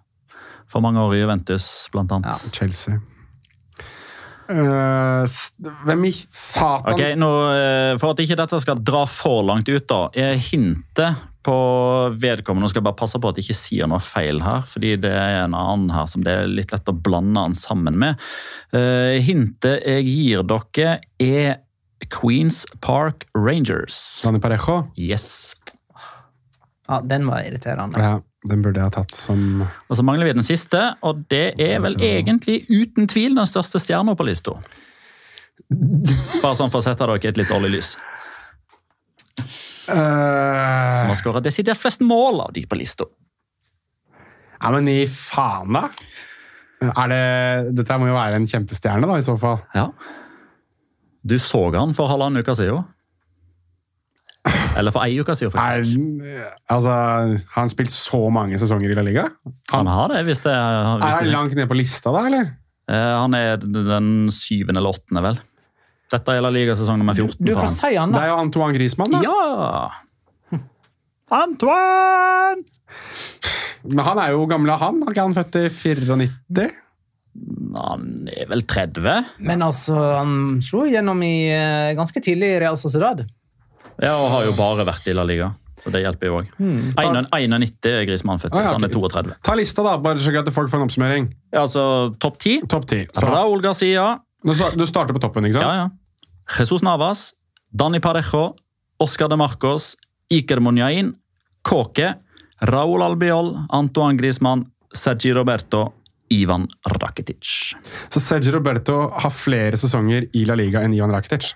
For mange år i Juventus, blant annet. Chelsea. Uh, hvem i satan okay, nå, eh, For at ikke dette skal dra for langt ut, da, er hintet på vedkommende Nå skal jeg bare passe på at jeg ikke sier noe feil her, fordi det er en annen her som det er litt lett å blande han sammen med. Uh, hintet jeg gir dere, er Queens Park Rangers. Dani Parejo? Yes. Ja, den var irriterende. Ja, den burde jeg ha tatt som Og så mangler vi den siste, og det er vel egentlig uten tvil den største stjerna på lista. [laughs] Bare sånn for å sette dere i et litt dårlig lys. Uh... Som har skåra desidert flest mål av de på lista. Ja, men i faen, da! Er det, dette må jo være en kjempestjerne, da, i så fall. Ja. Du så han for halvannen uke siden. Eller for ei uke siden, Er, faktisk. altså, har han spilt så mange sesonger i La Liga? Han har det, hvis det Er hvis han langt ned på lista, da, eller? Eh, Han er den syvende eller åttende, vel. Dette er La Liga-sesong nummer 14 Du du får han. si han, da. Det er jo Antoine Griezmann, da. Ja! Antoine! Men han er jo gamle, han. Er ikke han født i 94? Han er vel 30? Men altså, han slo gjennom i, eh, ganske tidlig i Real Sociedad. Ja, og har jo bare vært i La Liga. Så det hjelper jo òg. 91 er Griezmann født, ah, ja, så han er 32. Ta lista, da, bare så at folk får en oppsummering. Ja, altså topp 10. Top ti. Så- Raúl Garcia. Du Du starter på toppen, ikke sant? Ja, ja. Jesus Navas. Dani Parejo. Oscar de Marcos. Iker Monjain. Kåke. Raúl Albiol. Antoine Griezmann. Sergi Roberto. Ivan Rakitic. Så Sergio Roberto har flere sesonger i La Liga enn Ivan Rakitic.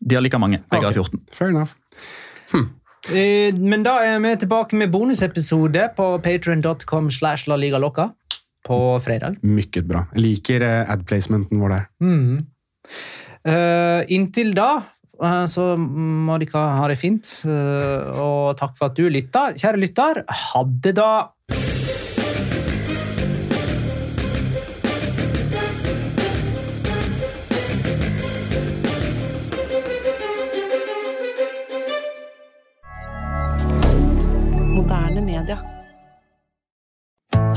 De har like mange. Begge har okay. 14. Fair enough. Eh, Men da er vi tilbake med bonusepisode på patreon.com slash la liga loca på fredag. Mykket bra. Jeg liker adplacementen vår der. Mm. Uh, inntil da uh, så må dere ha det fint, eh, og takk for at du lytta. Kjære lytter, ha det da!